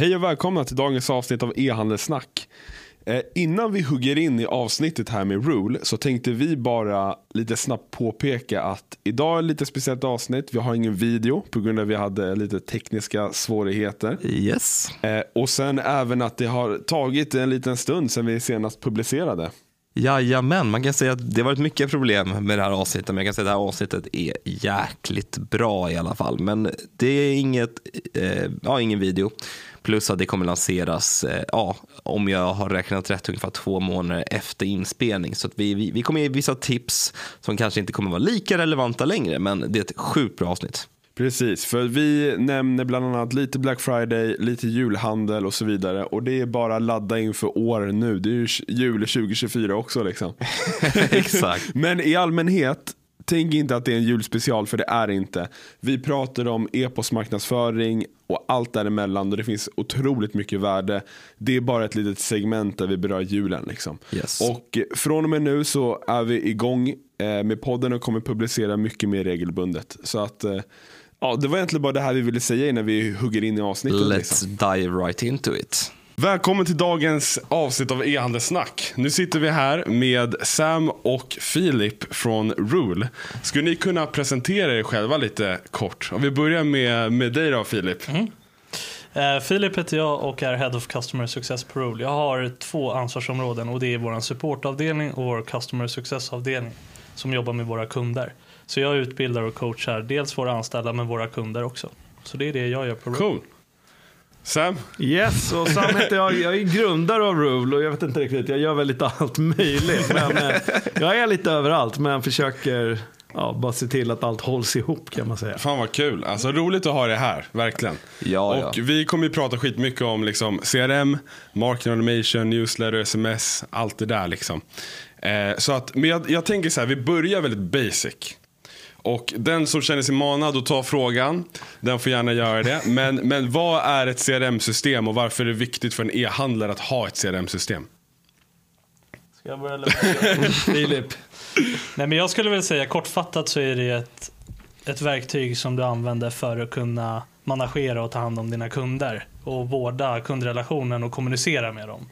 Hej och välkomna till dagens avsnitt av e-handelssnack. Eh, innan vi hugger in i avsnittet här med Rule så tänkte vi bara lite snabbt påpeka att idag är lite speciellt avsnitt. Vi har ingen video på grund av att vi hade lite tekniska svårigheter. Yes. Eh, och sen även att det har tagit en liten stund sedan vi senast publicerade. Jajamän, man kan säga att det har varit mycket problem med det här avsnittet, men jag kan säga att det här avsnittet är jäkligt bra i alla fall. Men det är inget, eh, ja, ingen video. Plus att det kommer lanseras, eh, ja, om jag har räknat rätt, ungefär två månader efter inspelning. Så att vi, vi, vi kommer ge vissa tips som kanske inte kommer vara lika relevanta längre, men det är ett sjukt bra avsnitt. Precis, för vi nämner bland annat lite Black Friday, lite julhandel och så vidare. Och det är bara ladda inför år nu. Det är ju jul 2024 också liksom. Exakt. Men i allmänhet, tänk inte att det är en julspecial för det är det inte. Vi pratar om e-postmarknadsföring och allt däremellan och det finns otroligt mycket värde. Det är bara ett litet segment där vi berör julen. Liksom. Yes. Och från och med nu så är vi igång eh, med podden och kommer publicera mycket mer regelbundet. Så att eh, Ja, det var egentligen bara det här vi ville säga innan vi hugger in i avsnittet. Let's liksom. dive right into it. Välkommen till dagens avsnitt av e-handelssnack. Nu sitter vi här med Sam och Filip från Rule. Skulle ni kunna presentera er själva lite kort? Om vi börjar med, med dig då Filip. Mm. Uh, Filip heter jag och är Head of Customer Success på Rule. Jag har två ansvarsområden och det är vår supportavdelning och vår Customer Success-avdelning som jobbar med våra kunder. Så jag utbildar och coachar dels våra anställda men våra kunder också. Så det är det jag gör på Rule. Cool. Sam? Yes, och Sam heter jag. Jag är grundare av Rule och jag vet inte riktigt, jag gör väl lite allt möjligt. Men eh, jag är lite överallt men försöker ja, bara se till att allt hålls ihop kan man säga. Fan vad kul. Alltså roligt att ha det här, verkligen. Ja, och ja. vi kommer ju prata skitmycket om liksom, CRM, marketing automation, newsletter, sms, allt det där liksom. Eh, så att, men jag, jag tänker så här, vi börjar väldigt basic. Och den som känner sig manad att ta frågan, den får gärna göra det. Men, men vad är ett CRM-system och varför är det viktigt för en e-handlare att ha ett CRM-system? Ska jag börja eller? Filip. Nej, men jag skulle väl säga kortfattat så är det ett, ett verktyg som du använder för att kunna managera och ta hand om dina kunder och vårda kundrelationen och kommunicera med dem.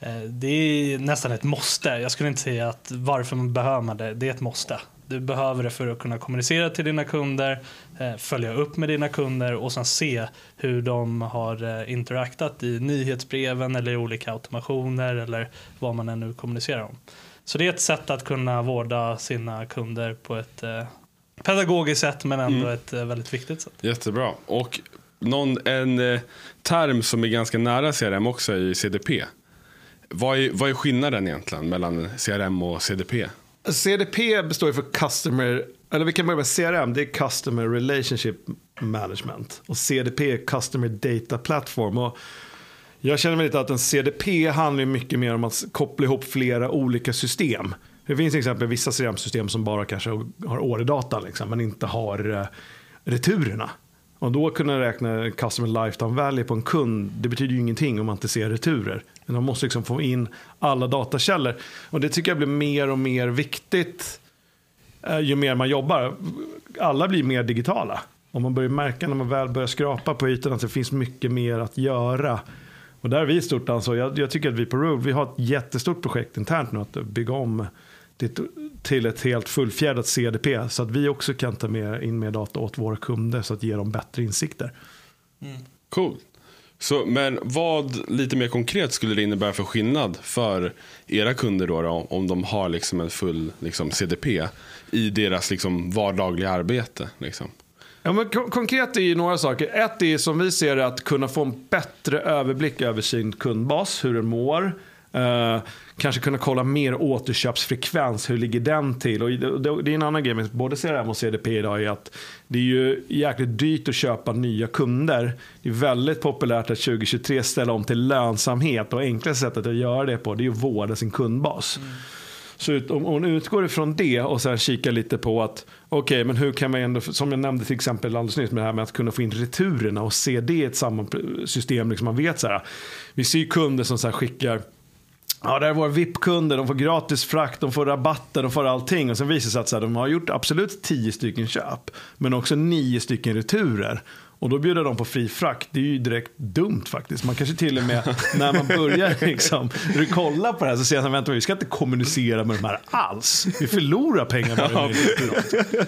Eh, Det är nästan ett måste. Jag skulle inte säga att varför man behöver det. Det är ett måste. Du behöver det för att kunna kommunicera till dina kunder, eh, följa upp med dina kunder och sen se hur de har eh, interaktat i nyhetsbreven eller i olika automationer eller vad man än nu kommunicerar om. Så det är ett sätt att kunna vårda sina kunder på ett eh, pedagogiskt sätt men ändå ett eh, väldigt viktigt sätt. Jättebra. Och någon, en term som är ganska nära CRM också är CDP. Vad är, vad är skillnaden egentligen mellan CRM och CDP? CDP består ju för Customer, eller vi kan börja med CRM, det är Customer Relationship Management. Och CDP är Customer Data Platform. Och jag känner mig lite att en CDP handlar mycket mer om att koppla ihop flera olika system. Det finns till exempel vissa CRM-system som bara kanske har order-data liksom, men inte har eh, returerna. Och då kunna räkna customer lifetime value på en kund, det betyder ju ingenting om man inte ser returer. Men man måste liksom få in alla datakällor. Och det tycker jag blir mer och mer viktigt eh, ju mer man jobbar. Alla blir mer digitala. Och man börjar märka när man väl börjar skrapa på ytan att det finns mycket mer att göra. Och där har vi stort ansvar. Jag, jag tycker att vi på Rode, vi har ett jättestort projekt internt nu att bygga om det till ett helt fullfjädrat CDP. Så att vi också kan ta med, in mer data åt våra kunder så att ge dem bättre insikter. Mm. Cool. Så, men vad lite mer konkret skulle det innebära för skillnad för era kunder då, då om de har liksom en full liksom, CDP i deras liksom, vardagliga arbete? Liksom? Ja, men konkret är ju några saker. Ett är som vi ser det att kunna få en bättre överblick över sin kundbas, hur den mår. Eh, kanske kunna kolla mer återköpsfrekvens, hur ligger den till? Och det, det är en annan grej med både CRM och CDP idag är att det är ju jäkligt dyrt att köpa nya kunder. Det är väldigt populärt att 2023 ställa om till lönsamhet och enklaste sättet att göra det på det är att vårda sin kundbas. Så ut, om hon utgår ifrån det och sen kikar lite på att okej, men hur kan man ändå, som jag nämnde till exempel alldeles nyss med det här med att kunna få in returerna och se det i ett samma system, liksom man vet så här. Vi ser ju kunder som så skickar Ja, det är våra VIP-kunder, de får gratis frakt, de får rabatter, de får allting. Och sen visar det sig att så här, de har gjort absolut 10 stycken köp, men också 9 stycken returer. Och då bjuder de på fri frakt. Det är ju direkt dumt faktiskt. Man kanske till och med när man börjar liksom, när du kollar på det här så säger man vänta vi ska inte kommunicera med de här alls. Vi förlorar pengar på det.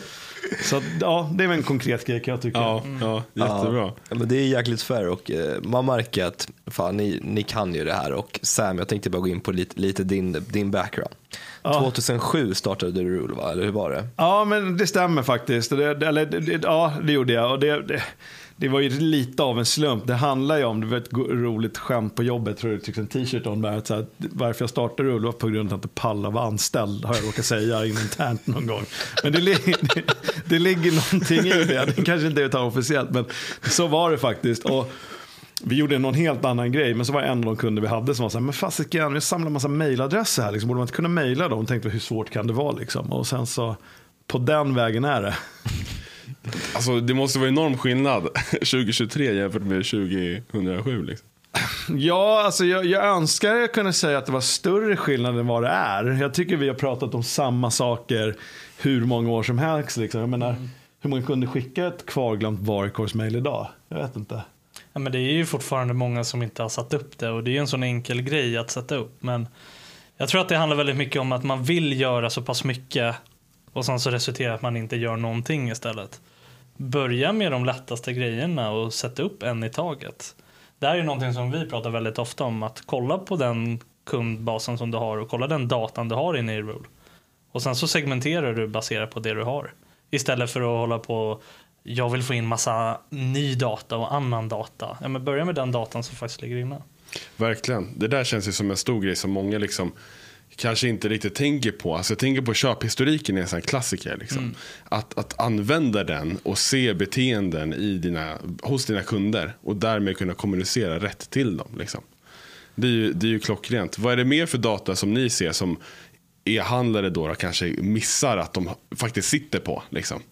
Så ja, det är väl en konkret grej kan jag tycka. Ja, ja jättebra. Ja, men det är jäkligt fair och eh, man märker att fan, ni, ni kan ju det här. Och Sam, jag tänkte bara gå in på lite, lite din, din background. 2007 startade du Rule, va? eller hur var det? Ja, men det stämmer faktiskt. Det, det, eller, det, ja, det gjorde jag. Och det, det, det var ju lite av en slump. Det handlar ju om, det var ett roligt skämt på jobbet, tror jag det en t-shirt om det här, så här, varför jag startade Ulva var på grund av att jag inte pallade vara anställd, har jag råkat säga internt någon gång. Men det, li- det, det ligger någonting i det, det kanske inte är att ta officiellt, men så var det faktiskt. Och vi gjorde någon helt annan grej, men så var det en av de kunder vi hade som var så här, men fasiken, vi samlar en massa mejladresser här, liksom, borde man inte kunna mejla dem? Och tänkte, hur svårt kan det vara liksom? Och sen så, på den vägen är det. Alltså, det måste vara enorm skillnad 2023 jämfört med 2007. Liksom. Ja, alltså jag, jag önskar jag kunde säga att det var större skillnad än vad det är. Jag tycker vi har pratat om samma saker hur många år som helst. Liksom. Jag menar, hur många kunde skicka ett kvarglömt varkorgsmail idag? Jag vet inte. Ja, men det är ju fortfarande många som inte har satt upp det och det är ju en sån enkel grej att sätta upp. Men jag tror att det handlar väldigt mycket om att man vill göra så pass mycket och sen så resulterar att man inte gör någonting istället. Börja med de lättaste grejerna och sätta upp en i taget. Det här är någonting som vi pratar väldigt ofta om, att kolla på den kundbasen som du har och kolla den datan du har inne i Rule. Och sen så segmenterar du baserat på det du har. Istället för att hålla på jag vill få in massa ny data och annan data. Ja, men börja med den datan som faktiskt ligger inne. Verkligen. Det där känns ju som en stor grej som många liksom kanske inte riktigt tänker på. Alltså jag tänker på köphistoriken är en sån klassiker. Liksom. Att, att använda den och se beteenden i dina, hos dina kunder och därmed kunna kommunicera rätt till dem. Liksom. Det, är ju, det är ju klockrent. Vad är det mer för data som ni ser som e-handlare då, då kanske missar att de faktiskt sitter på? Liksom?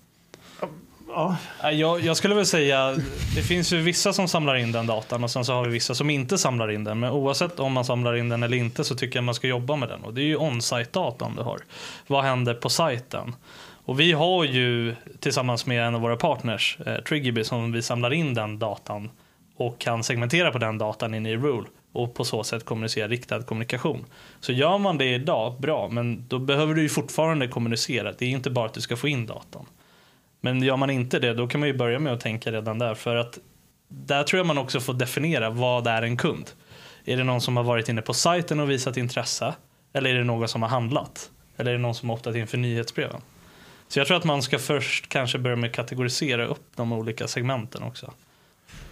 Ja. Jag, jag skulle väl säga, det finns ju vissa som samlar in den datan och sen så har vi vissa som inte samlar in den. Men oavsett om man samlar in den eller inte så tycker jag man ska jobba med den. Och det är ju on-site-datan du har. Vad händer på sajten? Och vi har ju tillsammans med en av våra partners, eh, Triggerby, som vi samlar in den datan och kan segmentera på den datan in i Rule och på så sätt kommunicera riktad kommunikation. Så gör man det idag, bra, men då behöver du ju fortfarande kommunicera. Det är inte bara att du ska få in datan. Men gör man inte det, då kan man ju börja med att tänka redan där. För att där tror jag man också får definiera vad är en kund. Är det någon som har varit inne på sajten och visat intresse? Eller är det någon som har handlat? Eller är det någon som har optat in för nyhetsbreven? Så jag tror att man ska först kanske börja med att kategorisera upp de olika segmenten också.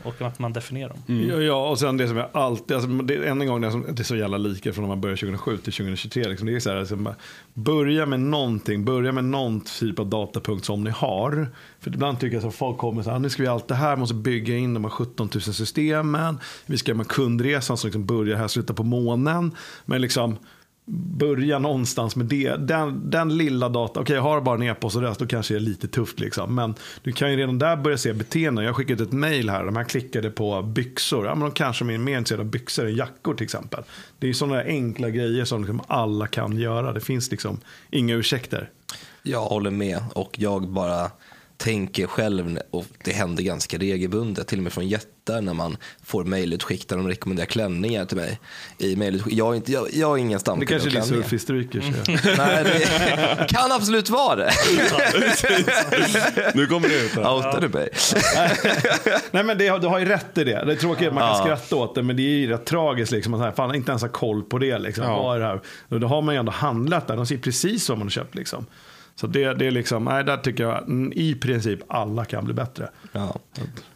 Och att man definierar dem. Ja, ja, och sen det som jag alltid, alltså, det, än en gång, det, som, det är så jävla lika från när man börjar 2007 till 2023. Liksom, det är så här, alltså, börja med någonting, börja med någon typ av datapunkt som ni har. För ibland tycker jag att folk kommer så här, nu ska vi allt det här, måste bygga in de här 17 000 systemen. Vi ska göra med kundresan som liksom börjar här, slutar på månen. Men liksom, börja någonstans med det. Den, den lilla datan. okej okay, jag har bara en e-post och röst, då kanske det är lite tufft liksom. Men du kan ju redan där börja se beteenden. Jag har skickat ett mail här, de här klickade på byxor. Ja men de kanske är mer intresserade av byxor än jackor till exempel. Det är ju sådana enkla grejer som liksom alla kan göra. Det finns liksom inga ursäkter. Jag håller med och jag bara tänker själv, och det händer ganska regelbundet, till och med från jättar när man får mejlutskick där de rekommenderar klänningar till mig. I mejlutskick. Jag, inte, jag, jag är ingen Det stamkund kanske av är din surfhistorik. Mm. Nej, det kan absolut vara det. Nu kommer det ut. Outar du mig? Nej men det, du har ju rätt i det. Det är tråkigt att man kan skratta åt det, men det är ju rätt tragiskt liksom. Att här, fan, inte ens ha koll på det liksom. Ja. Vad är det här? Och då har man ju ändå handlat där. De ser precis vad man har köpt liksom. Så det, det är liksom, nej där tycker jag mm, i princip alla kan bli bättre. Ja.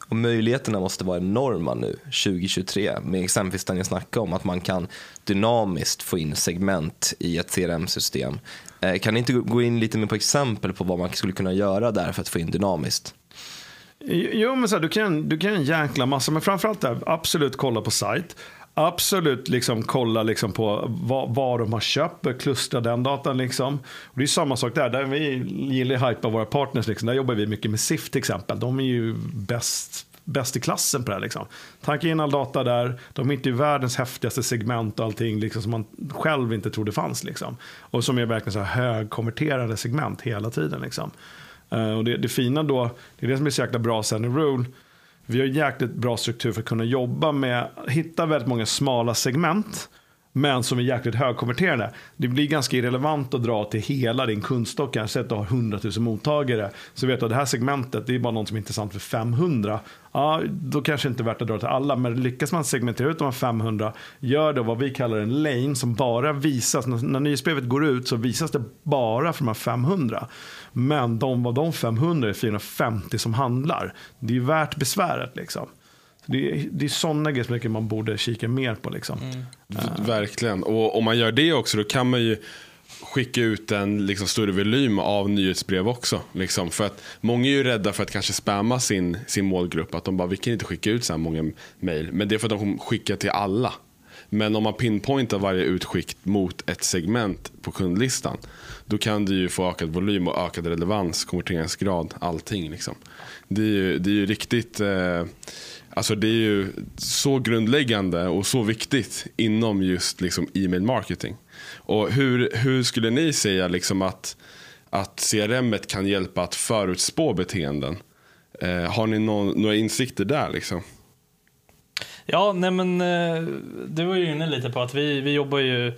Och möjligheterna måste vara enorma nu, 2023, med exempelvis den jag snackade om, att man kan dynamiskt få in segment i ett CRM-system. Eh, Kan ni inte gå in lite mer på exempel på vad man skulle kunna göra där för att få in dynamiskt? Jo, men så här, du kan du kan en jäkla massa, men framförallt där, absolut kolla på sajt. Absolut liksom kolla liksom på vad, vad de har köpt, klustra den datan. Liksom. Och det är samma sak där, där vi gillar att hypa våra partners. Liksom. Där jobbar vi mycket med SIF till exempel. De är ju bäst bäst i klassen på det här. Liksom. Tanka in all data där, de är inte i världens häftigaste segment och allting liksom, som man själv inte trodde fanns. Liksom. Och som är verkligen så här högkonverterande segment hela tiden. Liksom. Uh, och det, det fina då, det är det som är så jäkla bra sen i Rule. Vi har jäkligt bra struktur för att kunna jobba med, hitta väldigt många smala segment men som är jäkligt högkonverterande. Det blir ganska irrelevant att dra till hela din kundstock. Kanske att du har 100 000 mottagare. Så vet du att det här segmentet det är bara något som är intressant för 500. Ja, då kanske det inte är värt att dra till alla. Men lyckas man segmentera ut de här 500, gör då vad vi kallar en lane som bara visas. När, när nyhetsbrevet går ut så visas det bara för de här 500. Men de, av de 500 är 450 som handlar. Det är värt besväret liksom. Det är, det är sådana grejer som man borde kika mer på. Liksom. Mm. Verkligen. Och om man gör det också då kan man ju skicka ut en liksom, större volym av nyhetsbrev också. Liksom. För att många är ju rädda för att kanske spamma sin, sin målgrupp. Att de bara, vi kan inte skicka ut så här många mejl. Men det är för att de kommer skicka till alla. Men om man pinpointar varje utskick mot ett segment på kundlistan. Då kan du ju få ökad volym och ökad relevans, konverteringsgrad, allting. Liksom. Det, är ju, det är ju riktigt eh, Alltså det är ju så grundläggande och så viktigt inom just liksom e-mail marketing. Och hur, hur skulle ni säga liksom att, att CRM kan hjälpa att förutspå beteenden? Eh, har ni någon, några insikter där? Liksom? Ja, nej men eh, du var ju inne lite på att vi, vi jobbar ju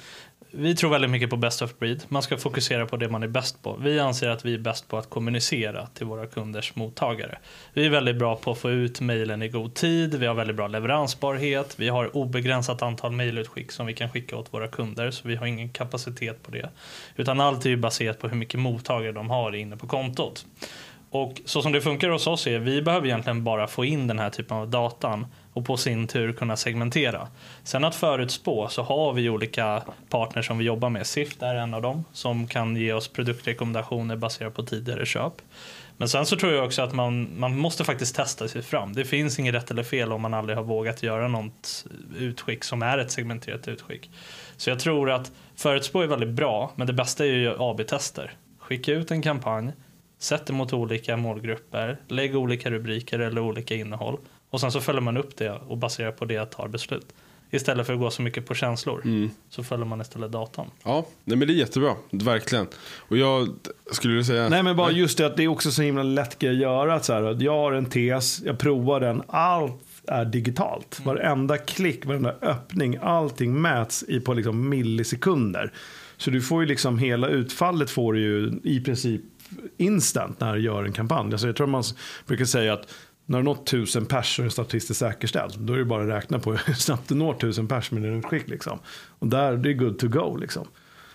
vi tror väldigt mycket på best of breed. Man ska fokusera på det man är bäst på. Vi anser att vi är bäst på att kommunicera till våra kunders mottagare. Vi är väldigt bra på att få ut mejlen i god tid. Vi har väldigt bra leveransbarhet. Vi har obegränsat antal mejlutskick som vi kan skicka åt våra kunder. Så vi har ingen kapacitet på det. Utan allt är ju baserat på hur mycket mottagare de har inne på kontot. Och så som det funkar hos oss är vi behöver egentligen bara få in den här typen av datan och på sin tur kunna segmentera. Sen att förutspå så har vi olika partners som vi jobbar med. Sift är en av dem som kan ge oss produktrekommendationer baserat på tidigare köp. Men sen så tror jag också att man, man måste faktiskt testa sig fram. Det finns inget rätt eller fel om man aldrig har vågat göra något utskick som är ett segmenterat utskick. Så jag tror att förutspå är väldigt bra, men det bästa är ju AB-tester. Skicka ut en kampanj, sätt det mot olika målgrupper, lägg olika rubriker eller olika innehåll och sen så följer man upp det och baserat på det tar beslut. Istället för att gå så mycket på känslor mm. så följer man istället datan. Ja, nej men det är jättebra. Verkligen. Och jag skulle säga... Nej men bara just det att det är också så himla lätt grej att göra. Att så här, jag har en tes, jag provar den. Allt är digitalt. Mm. Varenda klick, varenda öppning, allting mäts i på liksom millisekunder. Så du får ju liksom hela utfallet får du ju i princip instant när du gör en kampanj. Alltså jag tror man brukar säga att när du nått tusen pers och är statistiskt säkerställd Då är det bara att räkna på hur snabbt du når tusen pers med din utskick. Liksom. Och där, det är good to go. Liksom.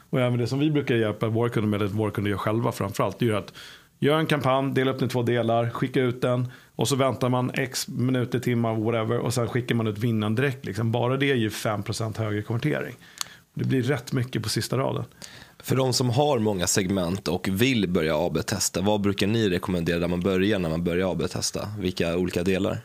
Och även det som vi brukar hjälpa våra kunder med, eller våra kunder gör själva framförallt, det är att göra en kampanj, dela upp den i två delar, skicka ut den och så väntar man x minuter, timmar, whatever och sen skickar man ut vinnaren direkt. Liksom. Bara det ger 5% högre konvertering. Det blir rätt mycket på sista raden. För de som har många segment och vill börja AB-testa, vad brukar ni rekommendera där man börjar när man börjar AB-testa? Vilka olika delar?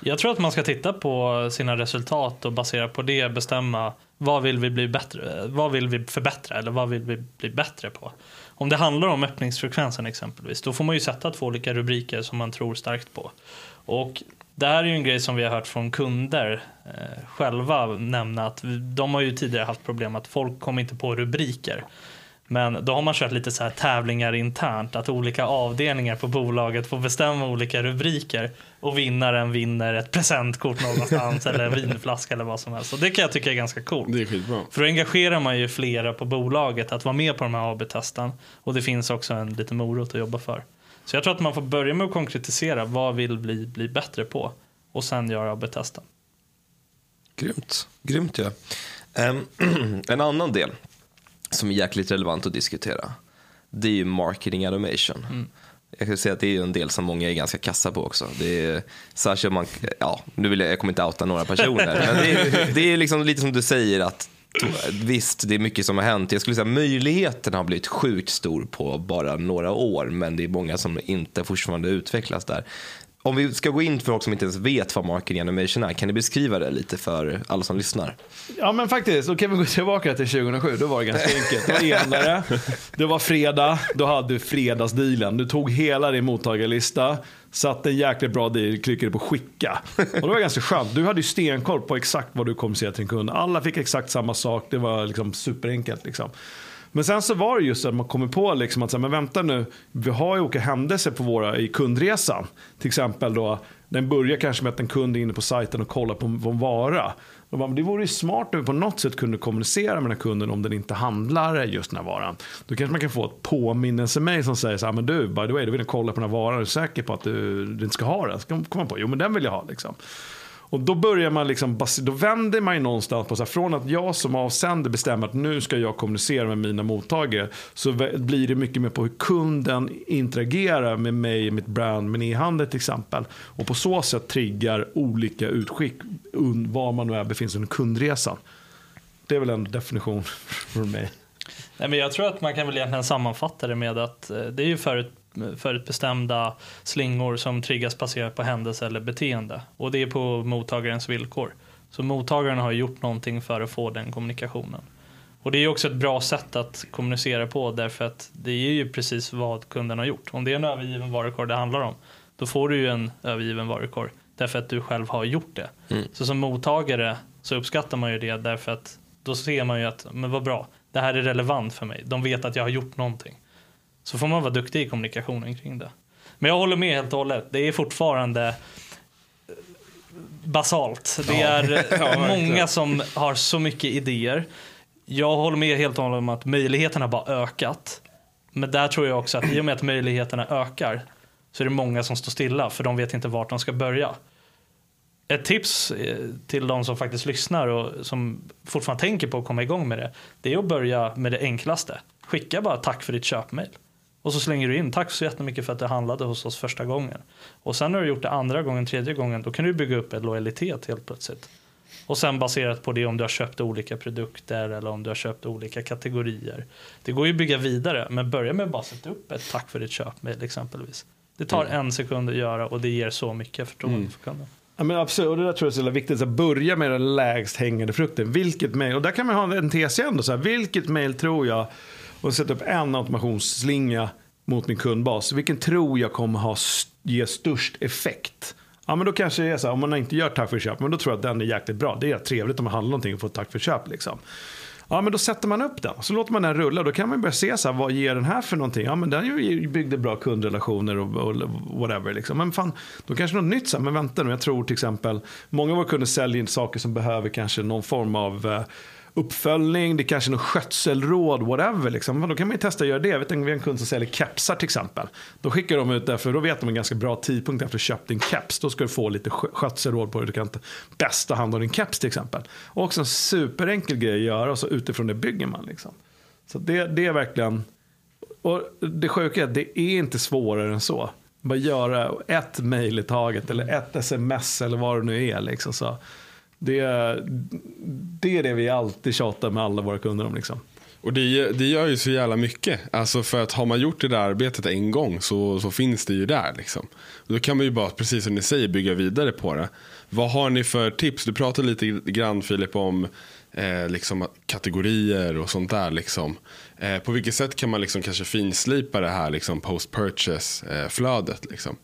Jag tror att man ska titta på sina resultat och baserat på det bestämma vad vill vi bli bättre, vad vill vi förbättra eller vad vill vi bli bättre på. Om det handlar om öppningsfrekvensen exempelvis, då får man ju sätta två olika rubriker som man tror starkt på. Och det här är ju en grej som vi har hört från kunder eh, själva nämna att de har ju tidigare haft problem att folk kommer inte på rubriker. Men då har man kört lite så här tävlingar internt, att olika avdelningar på bolaget får bestämma olika rubriker och vinnaren vinner ett presentkort någonstans eller en vinflaska eller vad som helst. Och det kan jag tycka är ganska coolt. Det är skitbra. För då engagerar man ju flera på bolaget att vara med på de här AB-testen och det finns också en liten morot att jobba för. Så jag tror att man får börja med att konkretisera vad vill bli, bli bättre på och sen göra AB-testen. Grymt, grymt ja. Um, en annan del som är jäkligt relevant att diskutera det är ju marketing automation. Mm. Jag kan säga att det är en del som många är ganska kassa på också. Det är, särskilt man, ja, nu vill jag, jag kommer inte outa några personer, men det är, det är liksom lite som du säger att Visst, det är mycket som har hänt. Jag skulle säga möjligheten har blivit sjukt stor på bara några år, men det är många som inte fortfarande utvecklas där. Om vi ska gå in för folk som inte ens vet vad marketing animation är, kan ni beskriva det lite för alla som lyssnar? Ja men faktiskt, då kan vi gå tillbaka till 2007, då var det ganska enkelt. Det var enare, det var fredag, då hade du fredagsdealen. Du tog hela din mottagarlista, satte en jäkligt bra deal, klickade på skicka. Och det var ganska skönt. Du hade ju stenkoll på exakt vad du kommunicerade till en kund. Alla fick exakt samma sak, det var liksom superenkelt. Liksom. Men sen så var det just att man kommer på liksom att, men vänta nu, vi har ju olika händelser på våra, i kundresan. Till exempel då, Den börjar kanske med att en kund är inne på sajten och kollar på en vara. De bara, det vore ju smart om vi på något sätt kunde kommunicera med den här kunden om den inte handlar just den här varan. Då kanske man kan få ett påminnelse mig som säger så här, ah, men du, by the way, du vill kolla på den här varan, är du säker på att du, du inte ska ha den? Så kommer man på, jo men den vill jag ha liksom. Och då börjar man liksom, då vänder man ju någonstans på så här, från att jag som avsändare bestämmer att nu ska jag kommunicera med mina mottagare. Så blir det mycket mer på hur kunden interagerar med mig, mitt brand, min e-handel till exempel. Och på så sätt triggar olika utskick var man nu är befinner sig under kundresan. Det är väl en definition för mig. Nej, men jag tror att man kan väl egentligen sammanfatta det med att eh, det är ju förut förutbestämda slingor som triggas baserat på händelse eller beteende. Och det är på mottagarens villkor. Så mottagaren har gjort någonting för att få den kommunikationen. Och det är också ett bra sätt att kommunicera på därför att det är ju precis vad kunden har gjort. Om det är en övergiven varukorg det handlar om, då får du ju en övergiven varukorg därför att du själv har gjort det. Mm. Så som mottagare så uppskattar man ju det därför att då ser man ju att, men vad bra, det här är relevant för mig. De vet att jag har gjort någonting. Så får man vara duktig i kommunikationen kring det. Men jag håller med helt och hållet. Det är fortfarande eh, basalt. Det är ja, många som har så mycket idéer. Jag håller med helt och hållet om att möjligheterna bara ökat. Men där tror jag också att i och med att möjligheterna ökar så är det många som står stilla för de vet inte vart de ska börja. Ett tips eh, till de som faktiskt lyssnar och som fortfarande tänker på att komma igång med det, det är att börja med det enklaste. Skicka bara tack för ditt köpmail. Och så slänger du in tack så jättemycket för att du handlade hos oss första gången. Och sen när du gjort det andra gången, tredje gången, då kan du bygga upp en lojalitet helt plötsligt. Och sen baserat på det om du har köpt olika produkter eller om du har köpt olika kategorier. Det går ju att bygga vidare, men börja med att bara sätta upp ett tack för ditt köp med exempelvis. Det tar mm. en sekund att göra och det ger så mycket förtroende mm. för kunden. Ja, men absolut, och det där tror jag är så viktigt. Att börja med den lägst hängande frukten. Vilket mail, och där kan man ha en tes igen. Så här, vilket mail tror jag och sätta upp en automationsslinga mot min kundbas. Vilken tror jag kommer ha, ge störst effekt? Ja, men då kanske det är så här, om man inte gör tack för köp, men då tror jag att den är jäkligt bra. Det är trevligt om man handlar någonting och får tack för köp. Liksom. Ja, men då sätter man upp den. Så låter man den rulla. Då kan man börja se så här, vad ger den här för någonting? Ja, men den byggde bra kundrelationer och, och whatever. Liksom. Men fan, då kanske något nytt. Så här, men vänta nu, jag tror till exempel, många av våra kunder säljer saker som behöver kanske någon form av eh, uppföljning, det kanske är något skötselråd, whatever. Liksom. Då kan man ju testa att göra det. Jag vet vi har en kund som säljer kepsar till exempel. Då skickar de ut det, för då vet de en ganska bra tidpunkt efter att du köpt din keps. Då ska du få lite skötselråd på hur du kan bäst bästa hand om din keps till exempel. Och också en superenkel grej att göra och så utifrån det bygger man. Liksom. Så det, det är verkligen, och det sjuka är att det är inte svårare än så. Bara göra ett mejl i taget eller ett sms eller vad det nu är. Liksom, så. Det, det är det vi alltid tjatar med alla våra kunder om. Liksom. Och det, det gör ju så jävla mycket. Alltså för att har man gjort det där arbetet en gång så, så finns det ju där. Liksom. då kan man ju bara, precis som ni säger, bygga vidare på det. Vad har ni för tips? Du pratade lite grann Filip om eh, liksom, kategorier och sånt där. Liksom. Eh, på vilket sätt kan man liksom kanske finslipa det här liksom, post purchase eh, flödet? Liksom?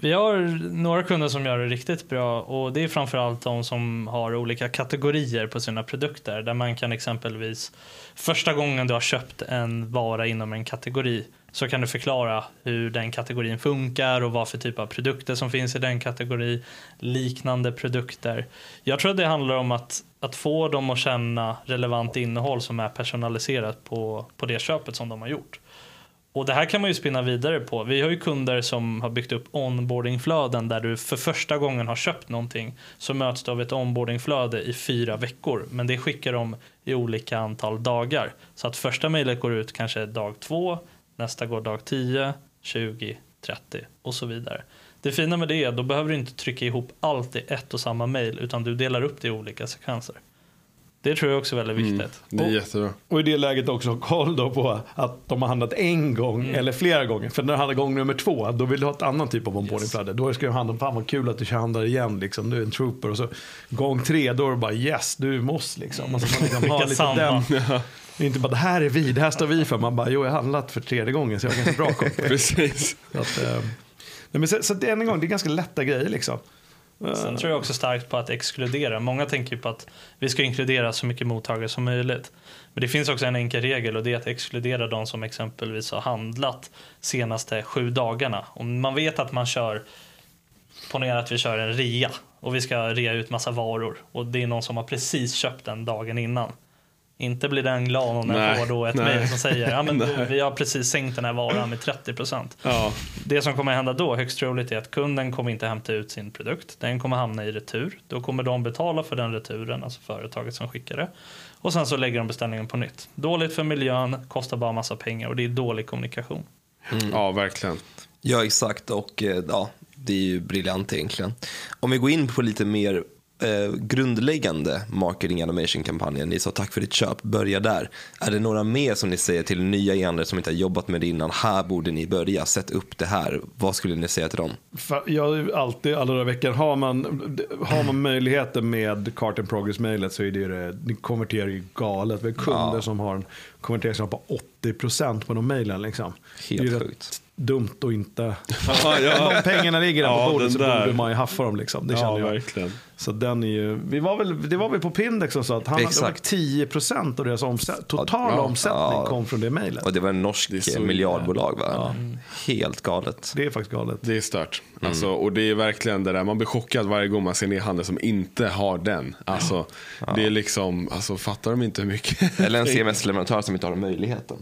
Vi har några kunder som gör det riktigt bra och det är framförallt de som har olika kategorier på sina produkter där man kan exempelvis första gången du har köpt en vara inom en kategori så kan du förklara hur den kategorin funkar och vad för typ av produkter som finns i den kategori, liknande produkter. Jag tror att det handlar om att, att få dem att känna relevant innehåll som är personaliserat på, på det köpet som de har gjort. Och det här kan man ju spinna vidare på. Vi har ju kunder som har byggt upp onboardingflöden där du för första gången har köpt någonting så möts du av ett onboardingflöde i fyra veckor. Men det skickar de i olika antal dagar. Så att första mejlet går ut kanske dag två, nästa går dag 10, 20, 30 och så vidare. Det fina med det är att då behöver du inte trycka ihop allt i ett och samma mejl utan du delar upp det i olika sekvenser. Det tror jag också är väldigt mm, viktigt. Mm, det är jättebra. Och i det läget också ha koll då på att de har handlat en gång mm. eller flera gånger. För när du handlar gång nummer två, då vill du ha ett annat typ av onboardingflöde. Yes. Då ska du handla, fan vad kul att du handlar igen, liksom. du är en trooper. Och så gång tre, då är det bara yes, du måste liksom. Alltså, man liksom har lite den. Det är inte bara det här är vi, det här står vi för. Man bara, jo jag har handlat för tredje gången så jag har ganska bra koll Precis. Så, att, eh, men så, så det, än en gång, det är ganska lätta grejer liksom. Sen tror jag också starkt på att exkludera. Många tänker på att vi ska inkludera så mycket mottagare som möjligt. Men det finns också en enkel regel och det är att exkludera de som exempelvis har handlat senaste sju dagarna. Om man vet att man kör ponera att vi kör en rea och vi ska rea ut massa varor och det är någon som har precis köpt den dagen innan. Inte blir den glad om Nej, får då ett nej. mejl som säger ja, men Nej. vi har precis sänkt den här varan med 30 Ja, Det som kommer hända då högst troligt är att kunden kommer inte hämta ut sin produkt. Den kommer hamna i retur. Då kommer de betala för den returen, alltså företaget som skickar det. Och sen så lägger de beställningen på nytt. Dåligt för miljön, kostar bara massa pengar och det är dålig kommunikation. ja verkligen. Ja, exakt. Och eh, ja, det är ju briljant egentligen. Om vi går in på lite mer eh, grundläggande marketing automation-kampanjer. Ni sa tack för ditt köp, börja där. Är det några mer som ni säger till nya e som inte har jobbat med det innan? Här borde ni börja, sätt upp det här. Vad skulle ni säga till dem? Jag alltid, alla dagar i veckan, har man, har man möjligheten med Cart and Progress-mejlet så är det ju det, det konverterar ju galet. Vi har kunder Ja. som har en konverteringsgrad på 80% på de mejlen. Liksom. Helt det är ju sjukt. rätt dumt att inte... Ja, ja. Om pengarna ligger där Ja, på bordet så där. borde man ju haffa dem. Liksom. Det ja känner jag. verkligen. Så den är ju, vi var väl, det var väl på Pindex som sa att han Exakt. hade 10% av deras omsätt, totala Ja, omsättning ja. kom från det mejlet. Och det var en norsk Det miljardbolag, va? Helt galet. Det är faktiskt galet. Det är stört. Alltså, och det är verkligen det där, man blir chockad varje gång man ser en e-handel som inte har den. Alltså, Det är liksom, alltså fattar de inte hur mycket? Eller en CMS-leverantör som inte har den möjligheten.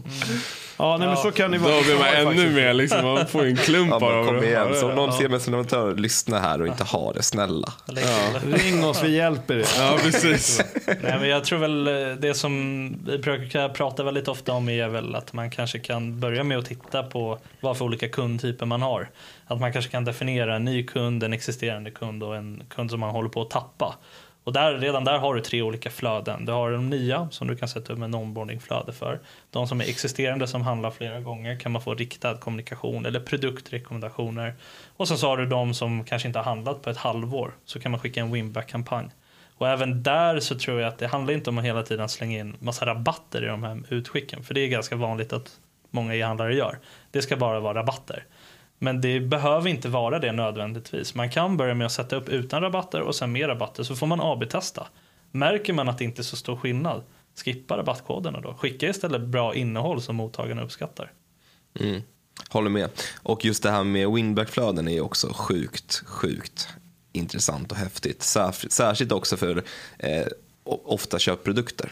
Ja, nej, men så kan det Då vara. blir man Ja, ännu mer liksom, man får en klump Ja, av kom att igen, så om det. någon CMS-leverantör lyssnar här och inte har det, snälla. Ring oss, vi hjälper er. Ja, precis. Nej, men jag tror väl eh, det som vi brukar prata väldigt ofta om är väl att man kanske kan börja med att titta på vad för olika kundtyper man har. Att man kanske kan definiera en ny kund, en existerande kund och en kund som man håller på att tappa. Och där, redan där har du tre olika flöden. Du har de nya som du kan sätta upp en onboardingflöde för. De som är existerande som handlar flera gånger kan man få riktad kommunikation eller produktrekommendationer. Och sen så har du de som kanske inte har handlat på ett halvår. Så kan man skicka en winback-kampanj. Och även där så tror jag att det handlar inte om att hela tiden slänga in massa rabatter i de här utskicken. För det är ganska vanligt att många e-handlare gör. Det ska bara vara rabatter. Men det behöver inte vara det nödvändigtvis. Man kan börja med att sätta upp utan rabatter och sen med rabatter så får man AB-testa. Märker man att det inte är så stor skillnad, skippa rabattkoderna då. Skicka istället bra innehåll som mottagarna uppskattar. Mm. Håller med. Och just det här med winbackflöden är också sjukt, sjukt intressant och häftigt. Särskilt också för eh, ofta köpprodukter.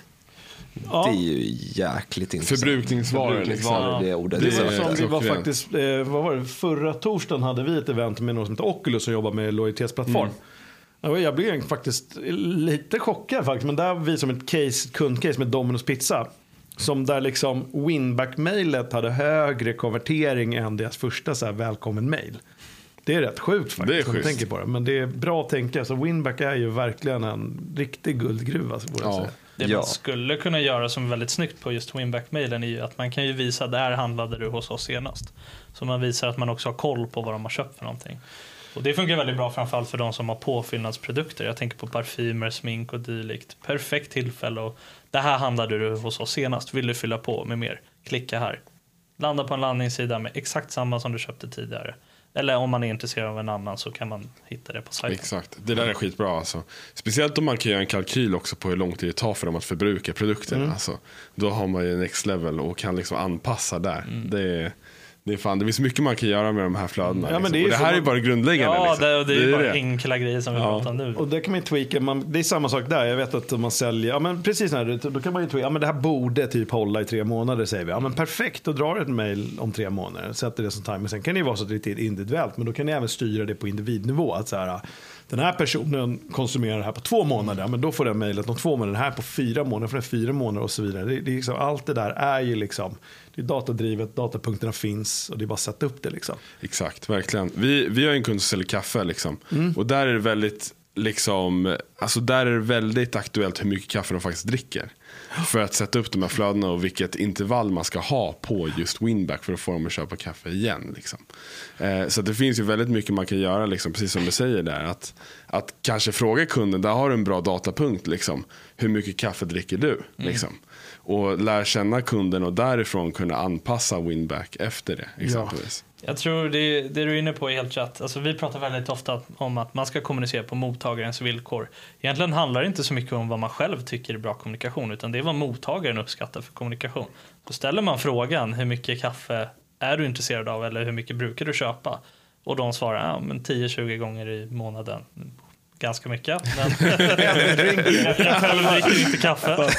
Ja. Det är ju jäkligt intressant. Förbrukningsvaror, Förbrukningsvaror, liksom. det är ordet. Det Det är som vi var faktiskt, eh, vad var det, förra torsdagen hade vi ett event med någon som heter Oculus som jobbar med lojalitetsplattform. Ja, Jag blev faktiskt lite chockad faktiskt, men där vi som ett case, kundcase med Domino's Pizza. Som där liksom winback-mailet hade högre konvertering än deras första så här välkommen-mail. Det är rätt sjukt faktiskt. Det är tänker på det. Men det är bra att tänka. Så winback är ju verkligen en riktig guldgruva. Så borde jag Ja. säga. Det Ja. man skulle kunna göra som är väldigt snyggt på just winback-mailen är ju att man kan ju visa där handlade du hos oss senast. Så man visar att man också har koll på vad de har köpt för någonting. Och det funkar väldigt bra framförallt för de som har påfyllnadsprodukter. Jag tänker på parfymer, smink och dylikt. Perfekt tillfälle och det här handlade du hos oss senast. Vill du fylla på med mer? Klicka här. Landa på en landningssida med exakt samma som du köpte tidigare. Eller om man är intresserad av en annan så kan man hitta det på sajten. Exakt, det där är skitbra alltså. Speciellt om man kan göra en kalkyl också på hur lång tid det tar för dem att förbruka produkten. Mm. Alltså, då har man ju next level och kan liksom anpassa där. Mm. Det, är, det, är fan, det finns mycket man kan göra med de här flödena. Ja, men liksom. det är och det här är man- bara grundläggande. Ja, liksom. det, det är det bara det. enkla grejer som vi Ja. pratar om nu. Och det kan man ju tweaka. Man, det är samma sak där. Jag vet att om man säljer, ja men precis när, då kan man ju tweaka. Ja men det här borde typ hålla i tre månader säger vi. Ja men perfekt, då drar ett mail om tre månader. Sätter det som timer. Sen kan det ju vara så att det är individuellt. Men då kan ni även styra det på individnivå. Att så här, den här personen konsumerar det här på två månader. Men då får den mejlet om två månader. Den här på fyra månader. får den fyra månader och så vidare. Det, det är liksom, allt det där är ju liksom, det är datadrivet, datapunkterna finns och det är bara att sätta upp det liksom. Exakt, verkligen. Vi, vi har en kund som säljer kaffe. Liksom. Mm. Och där är det väldigt liksom, alltså där är det väldigt aktuellt hur mycket kaffe de faktiskt dricker. För att sätta upp de här flödena och vilket intervall man ska ha på just winback för att få dem att köpa kaffe igen. Liksom. Eh, så det finns ju väldigt mycket man kan göra, liksom, precis som du säger där. Att, att kanske fråga kunden, där har du en bra datapunkt. Liksom. Hur mycket kaffe dricker du? Liksom. Och lära känna kunden och därifrån kunna anpassa winback efter det. Exempelvis. Jag tror det, det du är inne på är helt rätt. Alltså, vi pratar väldigt ofta om att man ska kommunicera på mottagarens villkor. Egentligen handlar det inte så mycket om vad man själv tycker är bra kommunikation utan det är vad mottagaren uppskattar för kommunikation. Då ställer man frågan hur mycket kaffe är du intresserad av eller hur mycket brukar du köpa? Och de svarar ja, men 10-20 gånger i månaden. Ganska mycket. Men jag själv dricker inte kaffe.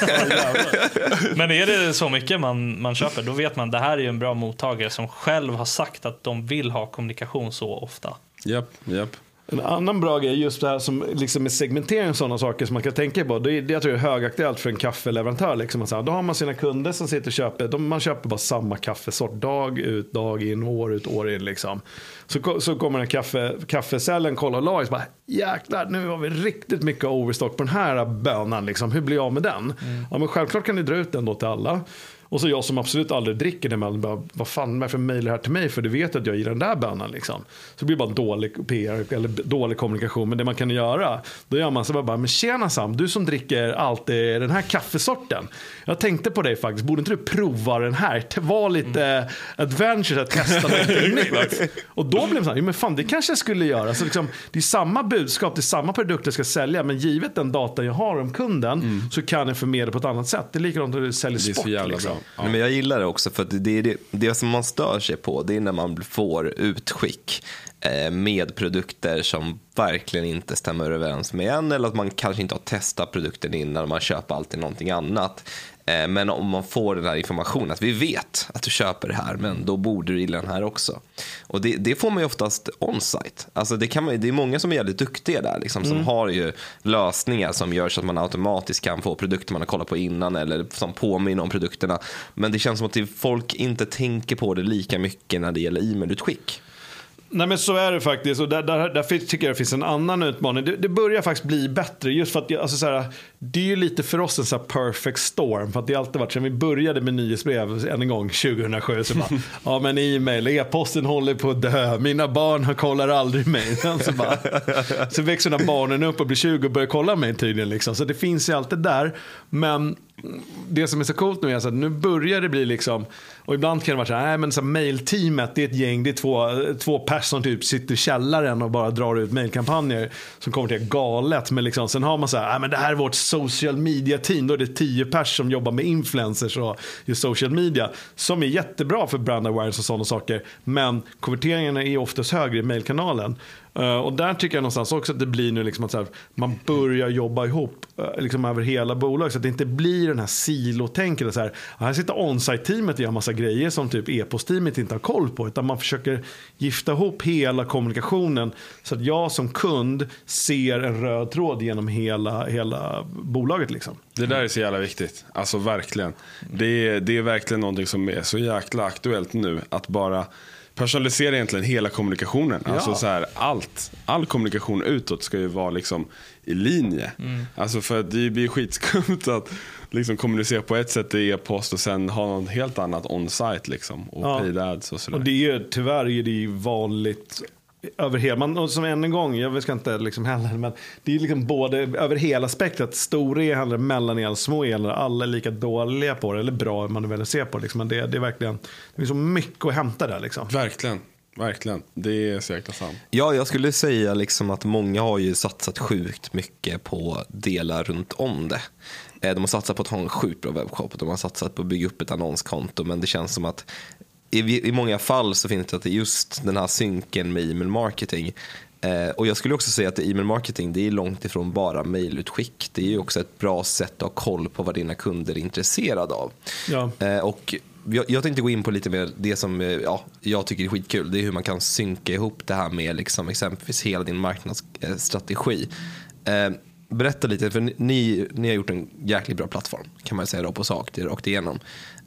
men är det så mycket man, man köper, då vet man att det här är en bra mottagare som själv har sagt att de vill ha kommunikation så ofta. Japp, japp. En annan bra grej just det här som liksom med segmentering och sådana saker som man kan tänka på. Det, är, det jag tror jag är högaktuellt för en kaffeleverantör. Liksom. Då har man sina kunder som sitter och köper. De, man köper bara samma kaffesort dag ut, dag in, år ut, år in. Liksom. Så, så kommer en kaffe, kaffecellen, kollar lagret bara jäklar nu har vi riktigt mycket overstock på den här bönan. Liksom. Hur blir jag av med den? Mm. Ja, men självklart kan ni dra ut den då till alla. Och så jag som absolut aldrig dricker det, bara, vad fan varför mejlar här till mig? För du vet att jag gillar den där bönan. Liksom. Så det blir bara dålig PR eller dålig kommunikation. Men det man kan göra, då gör man så bara, men tjena Sam, du som dricker alltid den här kaffesorten. Jag tänkte på dig faktiskt, borde inte du prova den här? Var lite mm. adventure att testa något nytt. Och då blev det så här, men fan det kanske jag skulle göra. Så liksom, det är samma budskap, det är samma produkt jag ska sälja. Men givet den data jag har om kunden mm. så kan jag förmedla på ett annat sätt. Det är likadant när du säljer sport. Det liksom. Ja. Nej, men jag gillar det också för det, är det, det som man stör sig på det är när man får utskick eh, med produkter som verkligen inte stämmer överens med en eller att man kanske inte har testat produkten innan man köper alltid någonting annat. Eh, men om man får den här informationen att vi vet att du köper det här men då borde du gilla den här också. Och det, det får man ju oftast on-site. Alltså det, kan man, det är många som är jävligt duktiga där liksom, som mm. har ju lösningar som gör så att man automatiskt kan få produkter man har kollat på innan eller som påminner om produkterna. Men det känns som att folk inte tänker på det lika mycket när det gäller e-mailutskick. Nej men så är det faktiskt. Och där, där, där tycker jag det finns en annan utmaning. Det, det börjar faktiskt bli bättre. Just för att alltså, så här, det är ju lite för oss en så perfect storm. För att det alltid varit sen vi började med nyhetsbrev en gång 2007. Så bara, ja men e-mail, e-posten håller på att dö. Mina barn kollar aldrig mig. Så, bara, så växer de barnen upp och blir 20 och börjar kolla mig tydligen. Liksom. Så det finns ju alltid där. Men det som är så coolt nu är att nu börjar det bli liksom, och ibland kan det vara så här, nej men så mailteamet det är ett gäng, det är två, två personer som typ sitter i källaren och bara drar ut mailkampanjer som kommer till galet. Men liksom, sen har man så här, nej men det här är vårt social media team, då är det tio pers som jobbar med influencers och just social media. Som är jättebra för brand awareness och sådana saker. Men konverteringarna är oftast högre i mailkanalen. Uh, och där tycker jag någonstans också att det blir nu liksom att här, man börjar jobba ihop uh, liksom över hela bolaget. Så att det inte blir den här silotänket. Så här, här sitter onsite-teamet och gör massa grejer som typ e-postteamet inte har koll på. Utan man försöker gifta ihop hela kommunikationen. Så att jag som kund ser en röd tråd genom hela, hela bolaget. Liksom. Det där är så jävla viktigt. Alltså verkligen. Det är, det är verkligen någonting som är så jäkla aktuellt nu. Att bara personalisera egentligen hela kommunikationen. Ja. Alltså så här, allt, all kommunikation utåt ska ju vara liksom i linje. Mm. Alltså för det blir skitskumt att liksom kommunicera på ett sätt i e-post och sen ha något helt annat on-site liksom. Och ja. paid ads och sådär. Och det är tyvärr är det vanligt över hela, man, och som än en gång, jag ska inte liksom heller, men det är liksom både över hela spektrat. Stora e-handlare, mellan små e alla är lika dåliga på det, eller bra om man väljer att se på det. Liksom. Men det, det är verkligen, det är så mycket att hämta där liksom. Verkligen. Verkligen, det är så jäkla sant. Ja, jag skulle säga liksom att många har ju satsat sjukt mycket på delar runt om det. Eh, de har satsat på att ha en sjukt bra webbshop, de har satsat på att bygga upp ett annonskonto, men det känns som att i, i många fall så finns det just den här synken med e-mail marketing. Eh, och jag skulle också säga att e-mail marketing det är långt ifrån bara mejlutskick. Det är också ett bra sätt att ha koll på vad dina kunder är intresserade av. Ja. Eh, och jag, jag tänkte gå in på lite mer det som eh, ja, jag tycker är skitkul. Det är hur man kan synka ihop det här med liksom exempelvis hela din marknadsstrategi. Eh, berätta lite, för ni, ni har gjort en jäkligt bra plattform kan man säga då på sak, rakt igenom.